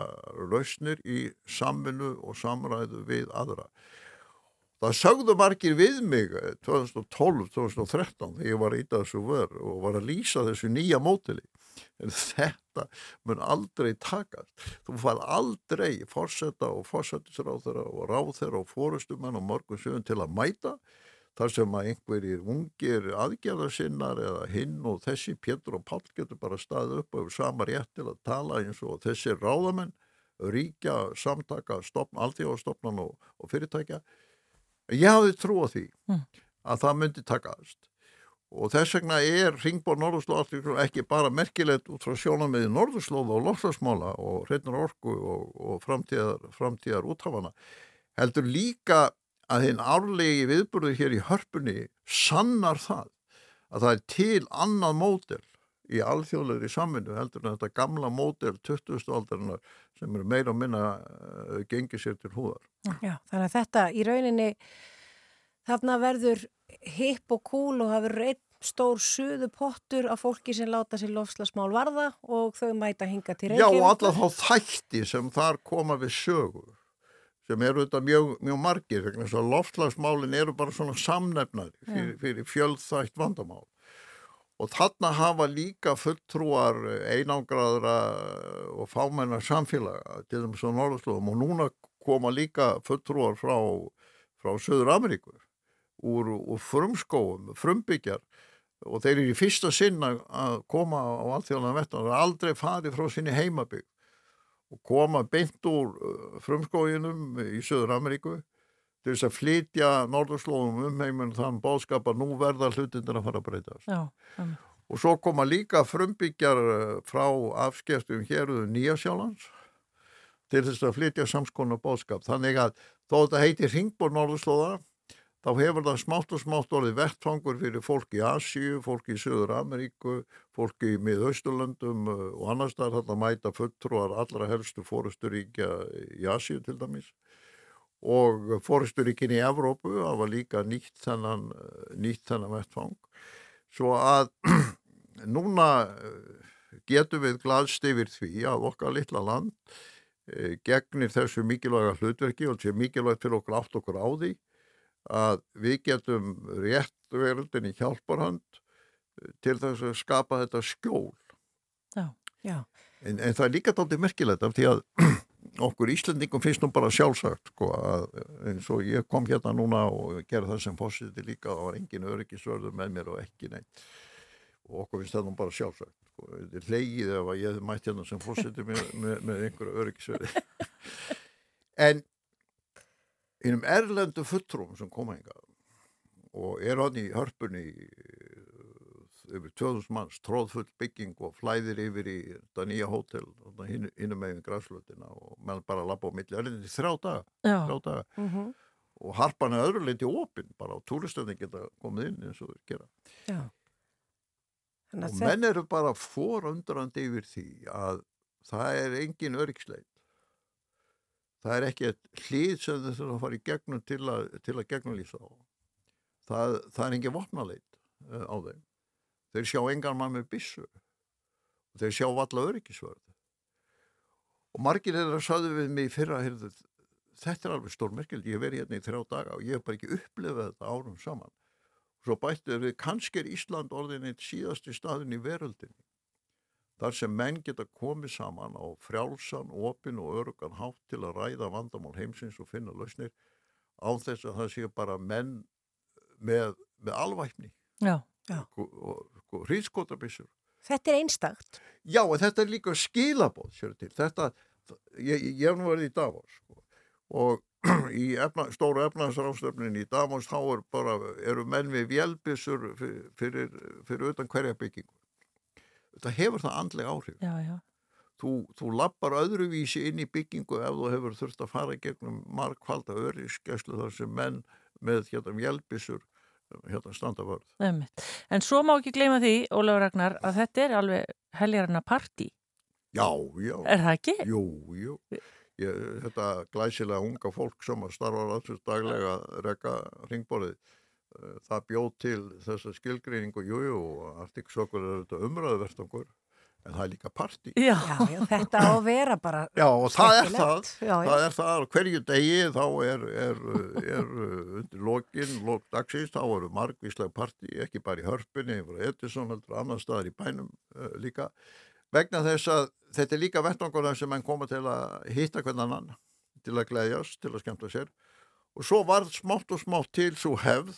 lausnir í samvinnu og samræðu við aðra. Það sögðu margir við mig 2012-2013 þegar ég var í þessu vör og var að lýsa þessu nýja mótili. En þetta mun aldrei takast. Þú fær aldrei fórsetta og fórsettisráþara og ráþara og fórustumenn og morgun sögum til að mæta þar sem að einhverjir ungir aðgerðarsinnar eða hinn og þessi Pétur og Pál getur bara staðið upp og sama rétt til að tala eins og þessi ráðamenn, ríkja, samtaka, stopn, allþjóðastofnan og, og fyrirtækja. Ég hafði trú á því að það myndi takast og þess vegna er Ringborg Norðurslóð ekki bara merkilegt út frá sjónamiði Norðurslóða og lofslagsmála og hreitnar orku og, og framtíðar, framtíðar úthafana heldur líka að hinn árlegi viðburðu hér í hörpunni sannar það að það er til annað mótel í alþjóðlegri samvinnu heldur en þetta gamla mótel 20. aldarinnar sem eru meira og minna uh, gengið sér til húðar. Já, þannig að þetta í rauninni þarna verður hipp og kúl og verður einn stór suðu pottur af fólki sem láta sér lofslagsmál varða og þau mæta hinga til Já Reykjavík. og alla þá þætti sem þar koma við sögur sem eru þetta mjög, mjög margir vegna þess að loftslagsmálin eru bara svona samnefnari fyrir, fyrir fjöldþætt vandamál. Og þarna hafa líka fulltrúar einangraðra og fámennar samfélaga til þeim svo norðurslóðum og núna koma líka fulltrúar frá, frá Söður Ameríku úr, úr frumskóum, frumbyggjar og þeir eru í fyrsta sinn að að koma á alþjóðan vettan og aldrei farið frá sinni heimabygg og koma beint úr uh, frumskóginum í Söður Ameríku til þess að flytja norðurslóðum um heiminn þann bóðskap að nú verða hlutindir að fara að breytast. Já, um. Og svo koma líka frumbyggjar uh, frá afskeftum héruðu Nýjasjálands til þess að flytja samskona bóðskap. Þannig að þó þetta heitir Ringborg norðurslóða þá hefur það smátt og smátt orðið vettfangur fyrir fólk í Asíu, fólk í Söður Ameríku, fólk í miðausturlöndum uh, og annars þar þetta mæta fulltrúar allra helstu fórusturíkja í Asíu til dæmis. Og fórusturíkin í Evrópu hafa líka nýtt þennan, uh, nýtt þennan vettfang svo að núna uh, getum við gladst yfir því að okkar litla land gegnir þessu mikilvæga hlutverki og sé mikilvægt fyrir okkur átt okkur á því að við getum rétt veröldinni hjálparhand eh, til þess að skapa þetta skjól. Já, já. En, en það er líka dálítið merkilegt af því að okkur Íslandingum finnst nú bara sjálfsagt sko að eins og ég kom hérna núna og gerði það sem fósiti líka og var engin öryggisvörður með mér og ekki neitt og okkur finnst það nú bara sjálfsagt sko. Þetta er hleyið ef að ég hef mætt hérna sem fósiti með, með, með einhverju öryggisvörði. en einum erlendu fulltrúum sem koma hingað og er hann í hörpunni eh, yfir 2000 manns, tróðfull bygging og flæðir yfir í þetta nýja hótel hinnum meginn græslutina og meðan bara lappa á milli, er þetta í þrjá daga, Já. þrjá daga. Mm -hmm. og harpan er öðru leiti opinn bara og túristöndin geta komið inn eins og gera og menn eru bara forundrandi yfir því að það er engin örygsleit það er ekki hlýð sem þau þurfa að fara í gegnum til að, til að gegnum lýsa á það, það er engin vopnaleit uh, á þeim. Þeir sjá engan mann með byssu. Þeir sjá valla öryggisvörð. Og margir er að saðu við mig fyrra heyrðu, þetta er alveg stór merkild ég hef verið hérna í þrjá daga og ég hef bara ekki upplifað þetta árum saman. Svo bættu við kannski er Ísland orðin eitt síðasti staðin í veröldinni þar sem menn geta komið saman á frjálsan, opin og örugan hátt til að ræða vandamál heimsins og finna lausnir á þess að það séu bara menn með, með alvæpni Já, já. og, og, og hríðskotabissur Þetta er einstakt. Já, en þetta er líka skilabóð sér til. Þetta, ég, ég hef nú verið í Davos sko. og í efna, stóru efnaðsrástefnin í Davos þá er bara, eru menn við vélbissur fyrir, fyrir, fyrir utan hverja byggingu. Þetta hefur það andlega áhrif. já, já. Þú, þú lappar öðruvísi inn í byggingu ef þú hefur þurft að fara gegnum markvalda öryskeslu þar sem menn með hérna vélbissur hérna standa vörð. En svo má ekki gleyma því, Ólafur Ragnar, að þetta er alveg heljarna partí. Já, já. Er það ekki? Jú, jú. Ég, þetta glæsilega unga fólk sem að starfa alls daglega að rekka ringborðið, það bjóð til þessa skilgreiningu, jú, jú, og artiksokkur er þetta umræðuvertangur, en það er líka partí. Já, já, þetta á að vera bara Já, og það er það. Já, já. það er það, hverju degi þá er, er, er undir lokin, lok dagsins, þá eru margvíslega partí, ekki bara í hörpunni, yfir Edison, heldur annar staðar í bænum uh, líka, vegna þess að þetta er líka vettangunar sem mann koma til að hitta hvern annan, til að gleðjast, til að skemmta sér og svo var smátt og smátt til svo hefð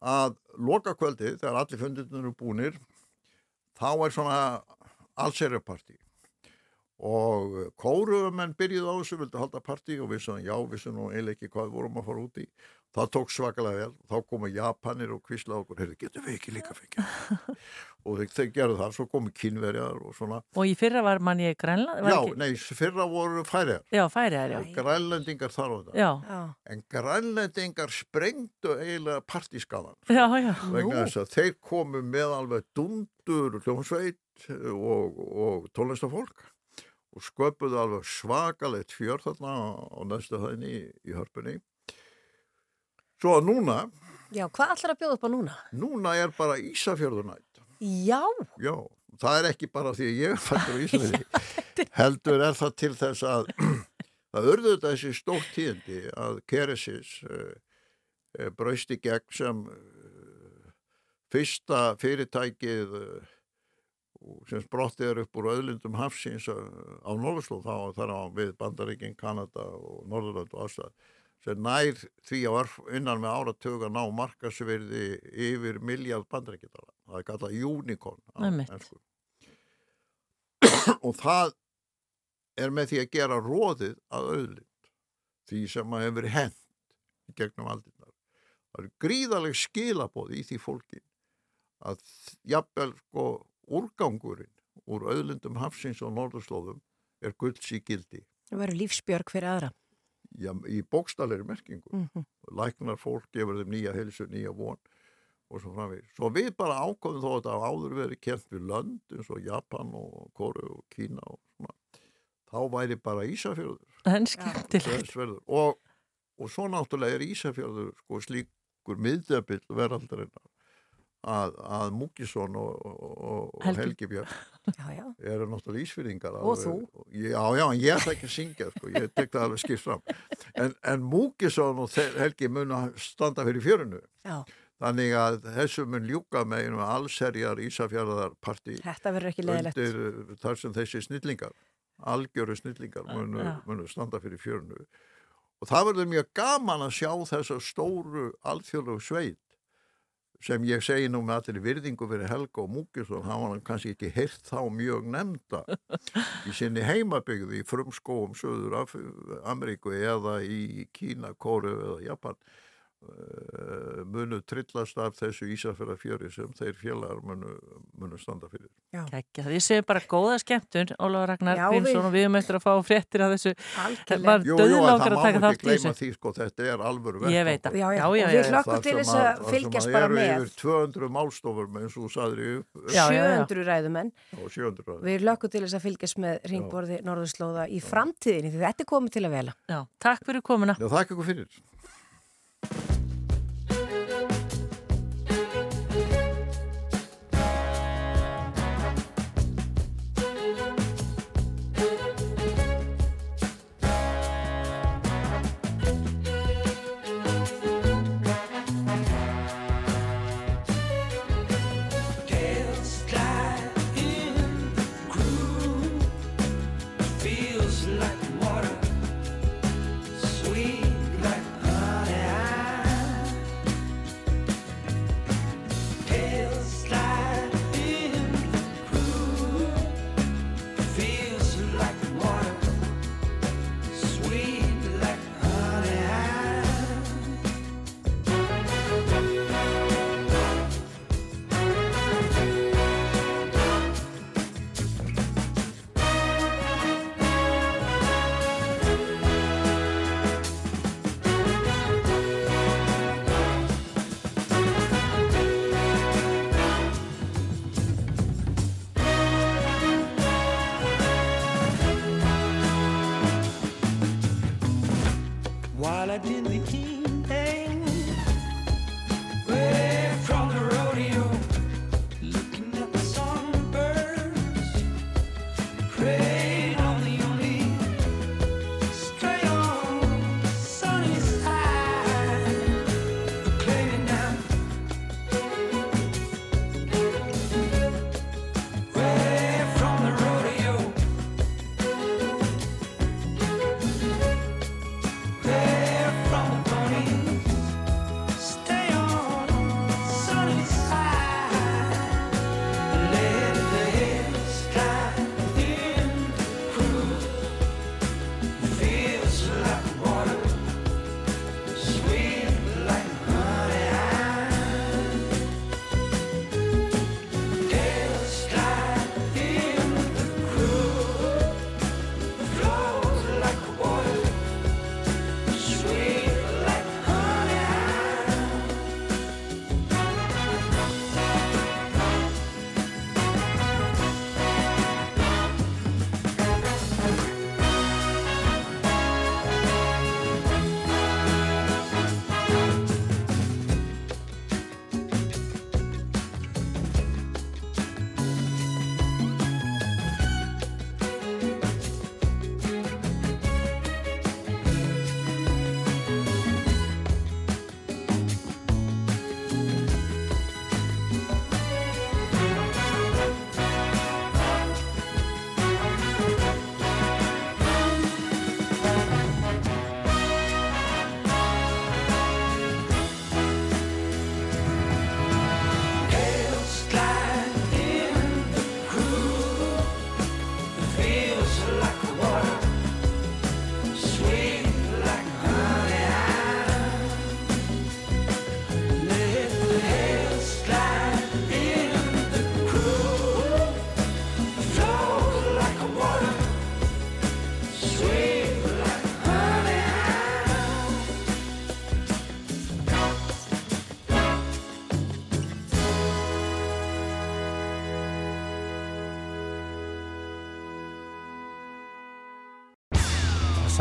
að loka kvöldi, þegar allir fundirnir eru búnir, þá er svona allserjapartí og kóruumenn byrjuð á þessu, vildu halda partí og við sagðum já, við sagðum nú eiginlega ekki hvað vorum að fara út í. Það tók svakalega vel, þá komu Japanir og kvísla okkur, heyrðu, getum við ekki líka fengið og þeir, þeir gerðu það, svo komu kínverjar og svona Og í fyrra var mann ég Grænland? já, nei, fyrra voru færiðar Já, færiðar, já. grænlendingar þar á þetta Já. en grænlendingar sprengdu eiginlega partískalan Já, já. vegna þess að þeir komu með alveg dundur hljómsveit og, og tónlistafólk og sköpuðu alveg svakalegt fjör þarna á, næstu hæðinni í, í hörpunni svo að núna Já, hvað ætlar að bjóða upp á núna? núna er bara Ísafjörðunætt Já, já, það er ekki bara því að ég fættur á Ísafjörði heldur er það til þess að það urðu þetta þessi stórt tíðindi að Keresis uh, uh, brausti gegn sem uh, fyrsta fyrirtækið eh, sem sprottið er upp úr öðlundum hafsins eh, á Norðurslóð þá þar á við Bandaríkin, Kanada og Norðurland og aðstæð sem nær því að var innan með áratug að ná markasverði yfir miljard bandaríkitala. Það er kallað unicorn og það er með því að gera róðið að auðlind því sem að hefur hent í gegnum aldinnar. Það eru gríðaleg skilabóð í því fólki að jafnvel sko úrgangurinn úr auðlindum hafsins og norðurslóðum er gulds í gildi. Það verður lífsbjörg fyrir aðra. Já, í bókstalleri merkingu. Mhm. Læknar fólk gefur þeim nýja helsu, nýja von og svo framvegis. Svo við bara ákvæðum þó að hafa áður verið kent við lönd eins og Japan og Kóru og Kína og svona. Þá væri bara Ísafjörður. Og, og svo náttúrulega er Ísafjörður sko slíkur miðdebill veraldarinnar að, að Múkisson og, og, og Helgi. Björn eru náttúrulega ísfyrringar Og alveg. þú. Já, já, en ég ætla ekki að syngja sko, ég tek það alveg skipt fram en, en Múkisson og Helgi mun að standa fyrir fjörinu Já. þannig að þessu mun ljúka með einu allserjar Ísafjörðarparti Þetta verður ekki leiðilegt. undir uh, þar sem þessi snillingar algjöru snillingar munu, Já. munu standa fyrir fjörinu og það verður mjög gaman að sjá þessa stóru alþjóðlegu sveit sem ég segi nú með allir virðingu fyrir Helga og Múkisson, hann var kannski ekki heyrt þá mjög nefnda í sinni heimabygði í frumskóum Söður Ameríku eða í Kína, Kóru eða Japan munu trillast af þessu Ísafjörðafjöri sem þeir félagar munu, munu standa fyrir. Kekja, við séum bara góða skemmtun Ólafur Ragnar við- og við höfum eftir að fá fréttir af þessu Algjörlega. Var Jú, jú, það að má ekki gleyma því, sko, þetta er alvöru Ég veit það. vettvang. Já, já. Já, já, Og við já. hlökkum til þess að fylgjast sem bara eru með. yfir 200 málstofur með eins og í upp. Já, já, já. 700 ræðumenn. Og 700 ræðumenn. Við lökum til þess að fylgjast með ringborði Norðurslóða í framtíðinni því þetta er komið til að vela. Já, takk fyrir komuna. Já, þakka ykkur fyrir.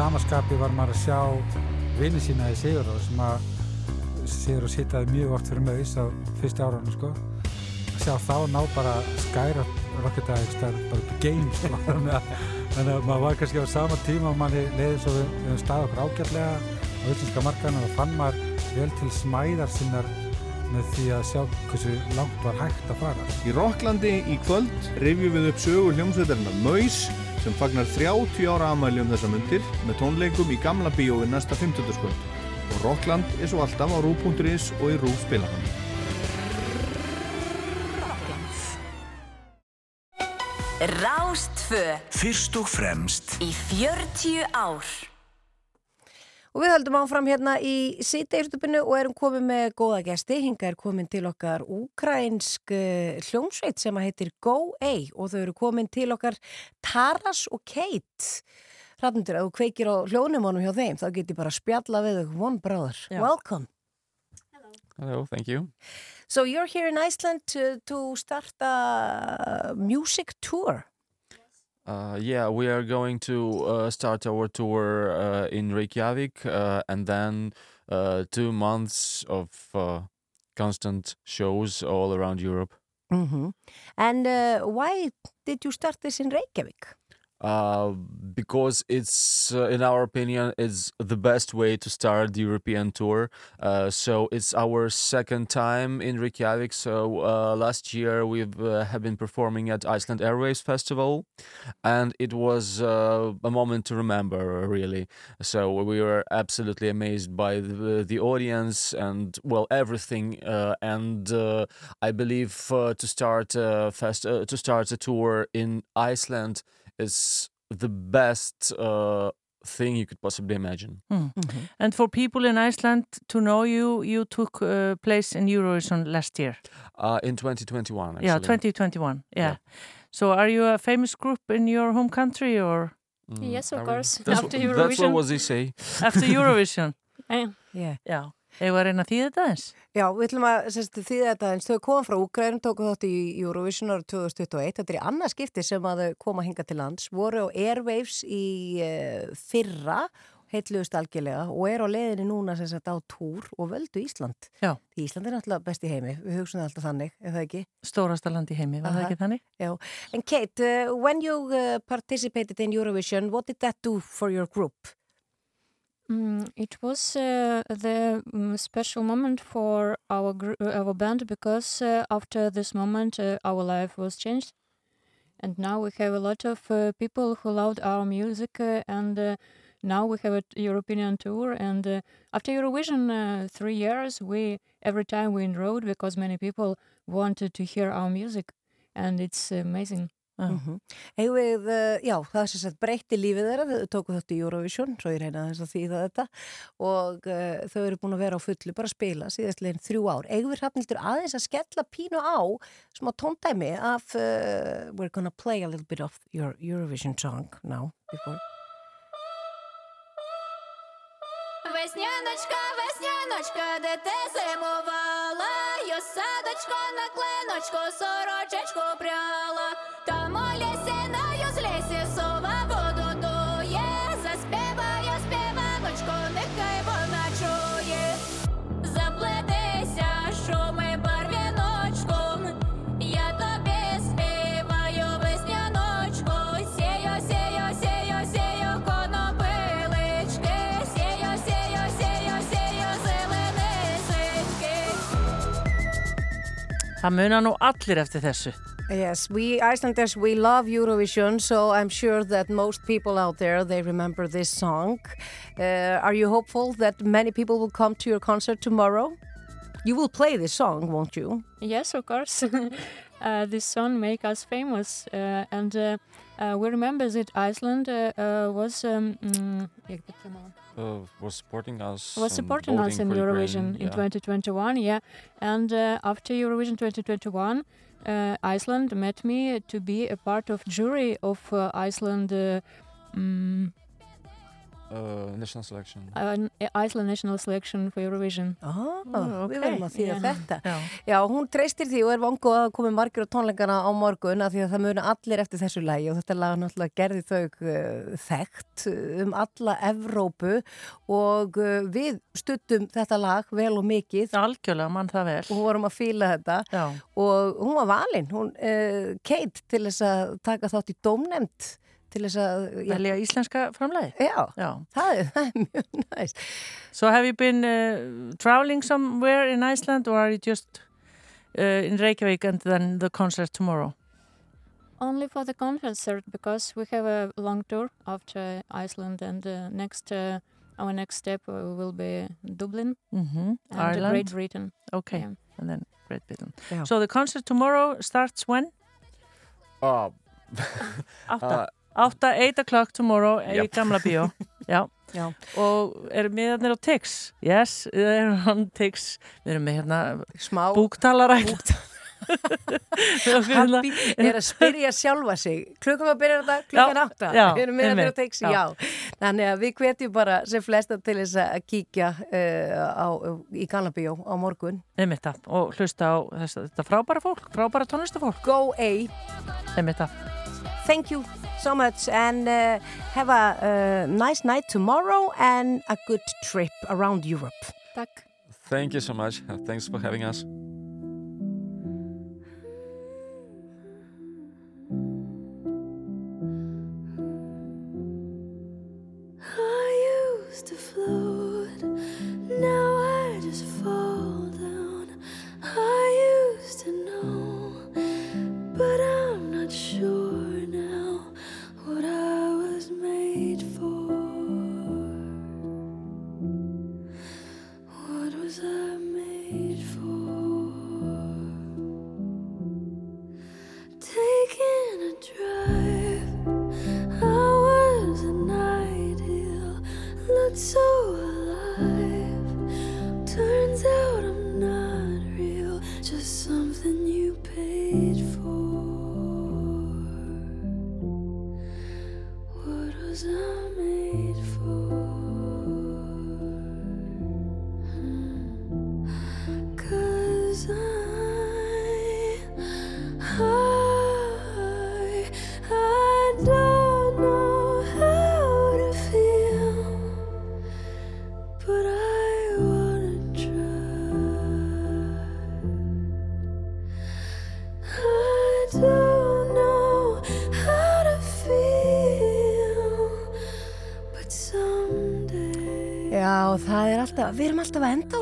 Samaskapi var maður að sjá vinni sína í Sigurður sem að Sigurður sýtaði mjög oft fyrir maus á fyrsta áraunum sko. Að sjá þá ná bara skæra Rocket Addicts það er bara game sko. Þannig að, maður var kannski á sama tíma og manni leiði svo við, við staði okkur ágætlega á auðvitað markaðinu og fann maður vel til smæðar sinnar með því að sjá hversu langt var hægt að fara. Í Rokklandi í kvöld rifjum við upp sögu hljómsveitarinnar Maus sem fagnar 30 ára amæli um þessa myndir með tónleikum í gamla bíói næsta 50. skvöld. Og Rockland er svo alltaf á rú.is og í rúf spilafann. Rástfö Fyrst og fremst í 40 ár. Og við höldum áfram hérna í sýteirstupinu og erum komið með góða gesti. Hinga er komin til okkar ukrainsk eh, hljómsveit sem að heitir Go A og þau eru komin til okkar Taras og Kate. Hrafnundur, ef þú kveikir á hljónumónum hjá þeim, þá getur bara spjalla við þau one brother. Já. Welcome. Hello, thank you. So you're here in Iceland to, to start a music tour. Uh, yeah, we are going to uh, start our tour uh, in Reykjavik uh, and then uh, two months of uh, constant shows all around Europe. Mm-hmm. And uh, why did you start this in Reykjavik? Uh, because it's, uh, in our opinion, it's the best way to start the European tour. Uh, so it's our second time in Reykjavik. So uh, last year we've uh, have been performing at Iceland Airways Festival, and it was uh, a moment to remember, really. So we were absolutely amazed by the, the audience and well everything. Uh, and I believe to start fest to start a tour in Iceland is the best uh, thing you could possibly imagine. Mm. And for people in Iceland to know you, you took uh, place in Eurovision last year. Uh, in 2021, actually. Yeah, 2021. Yeah. So are you a famous group in your home country or? Mm, Yes, of are we? course. That's, After what, that's what Eurovision. was he say? After Eurovision? Yeah. Yeah. Já. Eða að reyna að þýða þetta eins? Já, við ætlum að sérst, þýða þetta eins. Þau koma frá Ukraínu, tóku þátt í Eurovision ára 2021. Þetta er í annað skipti sem að þau koma hinga til lands. Voru á Airwaves í uh, fyrra, heitluðust algjörlega og er á leiðinni núna sagt á túr og völdu Ísland. Já. Því Ísland er náttúrulega best í heimi. Við hugsunum það alltaf þannig, er það ekki? Stórasta land í heimi, var það Aha. ekki þannig? Já. And Kate, uh, when you uh, participated in Eurovision, what did that do for your group? Mm, it was uh, the mm, special moment for our gr- uh, our band because uh, after this moment uh, our life was changed, and now we have a lot of uh, people who loved our music, uh, and now we have a t- European tour. And after Eurovision, three years, we every time we enrolled because many people wanted to hear our music, and it's amazing. Mm Eigum við, uh, já, það er sem sagt breytti lífið þeirra, þau tóku þátt í Eurovision, svo ég reyna þess að þýða þetta og uh, þau eru búin að vera á fullu bara að spila síðastlegin þrjú ár. Eigum við hrafnildur aðeins að skella pínu á smá tóndæmi af, uh, we're gonna play a little bit of your Eurovision song now before. Весняночка, весняночка, де ти зимувала, я садочко на кленочко, сорочечку пряла, та моляся на. Það muna nú allir eftir þessu. Yes, we Icelanders, we love Eurovision so I'm sure that most people out there they remember this song. Uh, are you hopeful that many people will come to your concert tomorrow? You will play this song, won't you? Yes, of course. uh, this song makes us famous uh, and uh, uh, we remember that Iceland uh, was... Um, mm, Uh, was supporting us. was supporting us in Eurovision Ukraine, in yeah. 2021. 2021. Yeah, and uh, after Eurovision 2021, uh, Iceland met me to be a part of jury of uh, Iceland. Uh, mm, Uh, national selection. an Iceland national selection for Eurovision. Ah, Mm, við verðum að þýða Já. þetta. Já. Já, hún treystir því og er vangu að komi margir á tónleikana á morgun af því að það muna allir eftir þessu lagi og þetta lag náttúrulega gerði þau uh, þekkt uh, um alla Evrópu og uh, við stuttum þetta lag vel og mikið. Algjörlega, mann það vel. Og vorum að fíla þetta Já. og hún var valinn, hún, uh, Kate, til þess að taka þátt í dómnefnd til þess að... Velja íslenska framleið? Já, Já. Það, er, það er mjög næst. So have you been uh, traveling somewhere in Iceland or are you just uh, in Reykjavík and then the concert tomorrow? Only for the concert because we have a long tour after Iceland and uh, next, uh, our next step uh, will be Dublin mm -hmm. and Ireland. Great Britain. Okay, yeah. and then Great Britain. Yeah. So the concert tomorrow starts when? Oh. Uh, uh, 8, 8 o'clock tomorrow yep. í gamla bíó. Já. Já. og erum við hérna á Tix? Yes, við erum hann Tix? Við erum með hérna smá búktalarræk hérna Happy er að spyrja sjálfa sig. Klukkan var að byrja þetta, klukkan átta. við erum með hérna á Tix þannig að við hvetjum bara sem flesta til þess að kíkja uh, á, í gamla bíó á morgun. Og hlusta á þess, þetta frábæra fólk, frábæra tónlistafólk Go A. Thank you so much and uh, have a uh, nice night tomorrow and a good trip around Europe Takk Thank you so much. Thanks for having us. I used to float, now I just fall down. I used to know,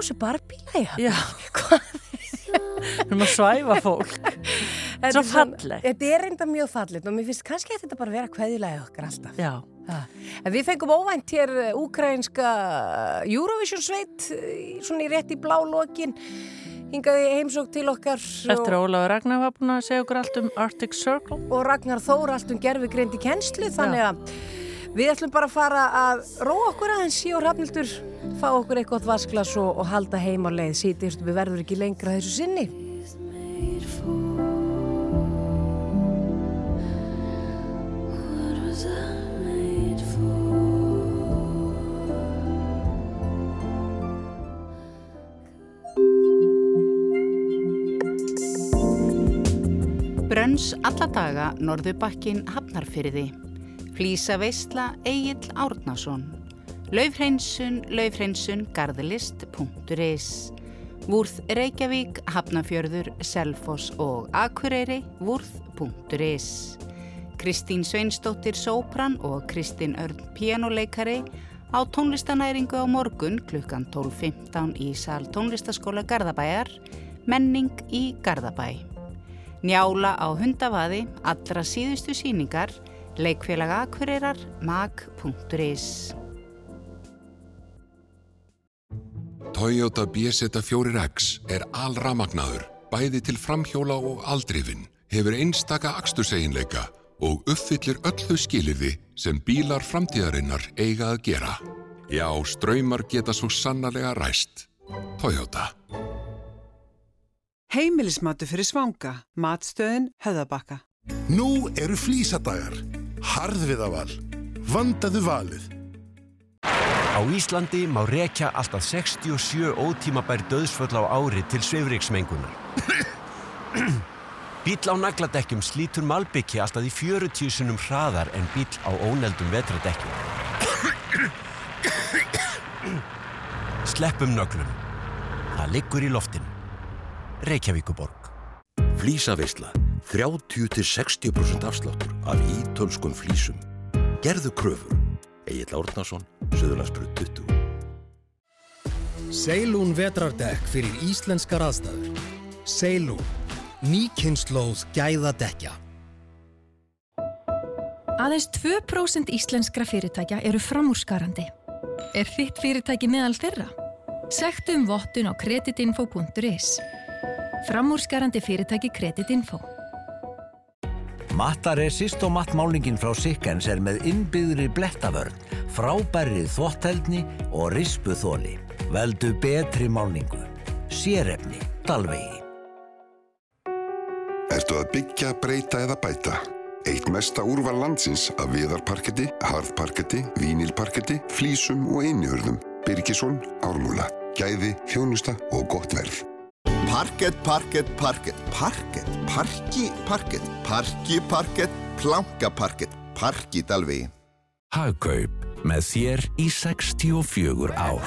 þessu barbíla Já, við erum að svæfa fólk. Þetta Svo er svona- fallegt. Þetta er reynda mjög fallegt og mér finnst kannski að þetta bara vera kveðilega okkar alltaf. Já. Við fengum óvænt hér ukrainska Eurovision sveit eh, svona í rétt í blá lokin. Hingaði heimsók til okkar Eftir að Ólafur Ragnar var búin að segja okkur allt um Arctic Circle. Og Ragnar Þór allt um gerfi greindi kennslu þannig að við ætlum bara að fara að róa okkur aðeins sí og rafnildur fá okkur eitthvað vasklas og, og halda heim á leið sítist við verður ekki lengra þessu sinni? Brönns alla daga Norðubakkin Hafnarfyrði. Flísa veistla Egil Árnason. Laufhreinsun, laufhreinsun, garðlist.is. Vúrð Reykjavík, Hafnarfjörður, Selfoss og Akureyri, vúrð.is. Kristín Sveinsdóttir Sópran og Kristín Örn Pianoleikari á tónlistanæringu á morgun klukkan 12.15 í sal tónlistaskóla Garðabæjar, menning í Garðabæ. Njála á hundavaði, allra síðustu síningar, leikfélaga Akureyrar, mag.is. Toyota BZ4X er alramagnaður, bæði til framhjóla og aldrifin, hefur einstaka aksturseginleika og uppfyllir öll þau skilirði sem bílar framtíðarinnar eiga að gera. Já, ströymar geta svo sannarlega ræst. Toyota. Heimilismatu fyrir svanga. Matstöðin höfðabakka. Nú eru flísadagar. Harðviðaval. Vandaðu valið. Á Íslandi má rekja alltaf 67 ótímabær döðsföll á ári til svifriksmengunar. Bíl á nagladekkjum slítur malbyggi alltaf í 40 sunum hraðar en bíl á óneldum vetradekkjum. Sleppum nöglum. Það liggur í loftin. Reykjavíkuborg. Flísaveisla. 30-60% afsláttur af ítölskum flísum. Gerðu kröfur. Egil Árnason, Suðurlandsbröð 20. Seilún vetrardekk fyrir íslenskar aðstæður. Seilún. Nýkynnslóð gæða dekja. Aðeins 2% íslenskra fyrirtækja eru framúrskarandi. Er þitt fyrirtæki meðal þeirra? Sektu um vottun á kreditinfo.is. Framúrskarandi fyrirtæki Kreditinfo. Mattaresist og mattmálningin frá Sikkens er með innbyggðri blettavörn, frábærið þvottheldni og rispuþóli. Veldu betri málningu. Sérefni. Dalvegi. Ertu að byggja, breyta eða bæta? Eitt mesta úrval landsins af viðarparketti, harðparketti, vínilparketti, flísum og einniurðum. Birgisson, Ármúla. Gæði, þjónusta og gott verð. Parkett, parkett, parkett, parkett, parki, parkett, parki, parkett, planka, parkett, parki dalvegi. Hagkaup með þér í 64 ár.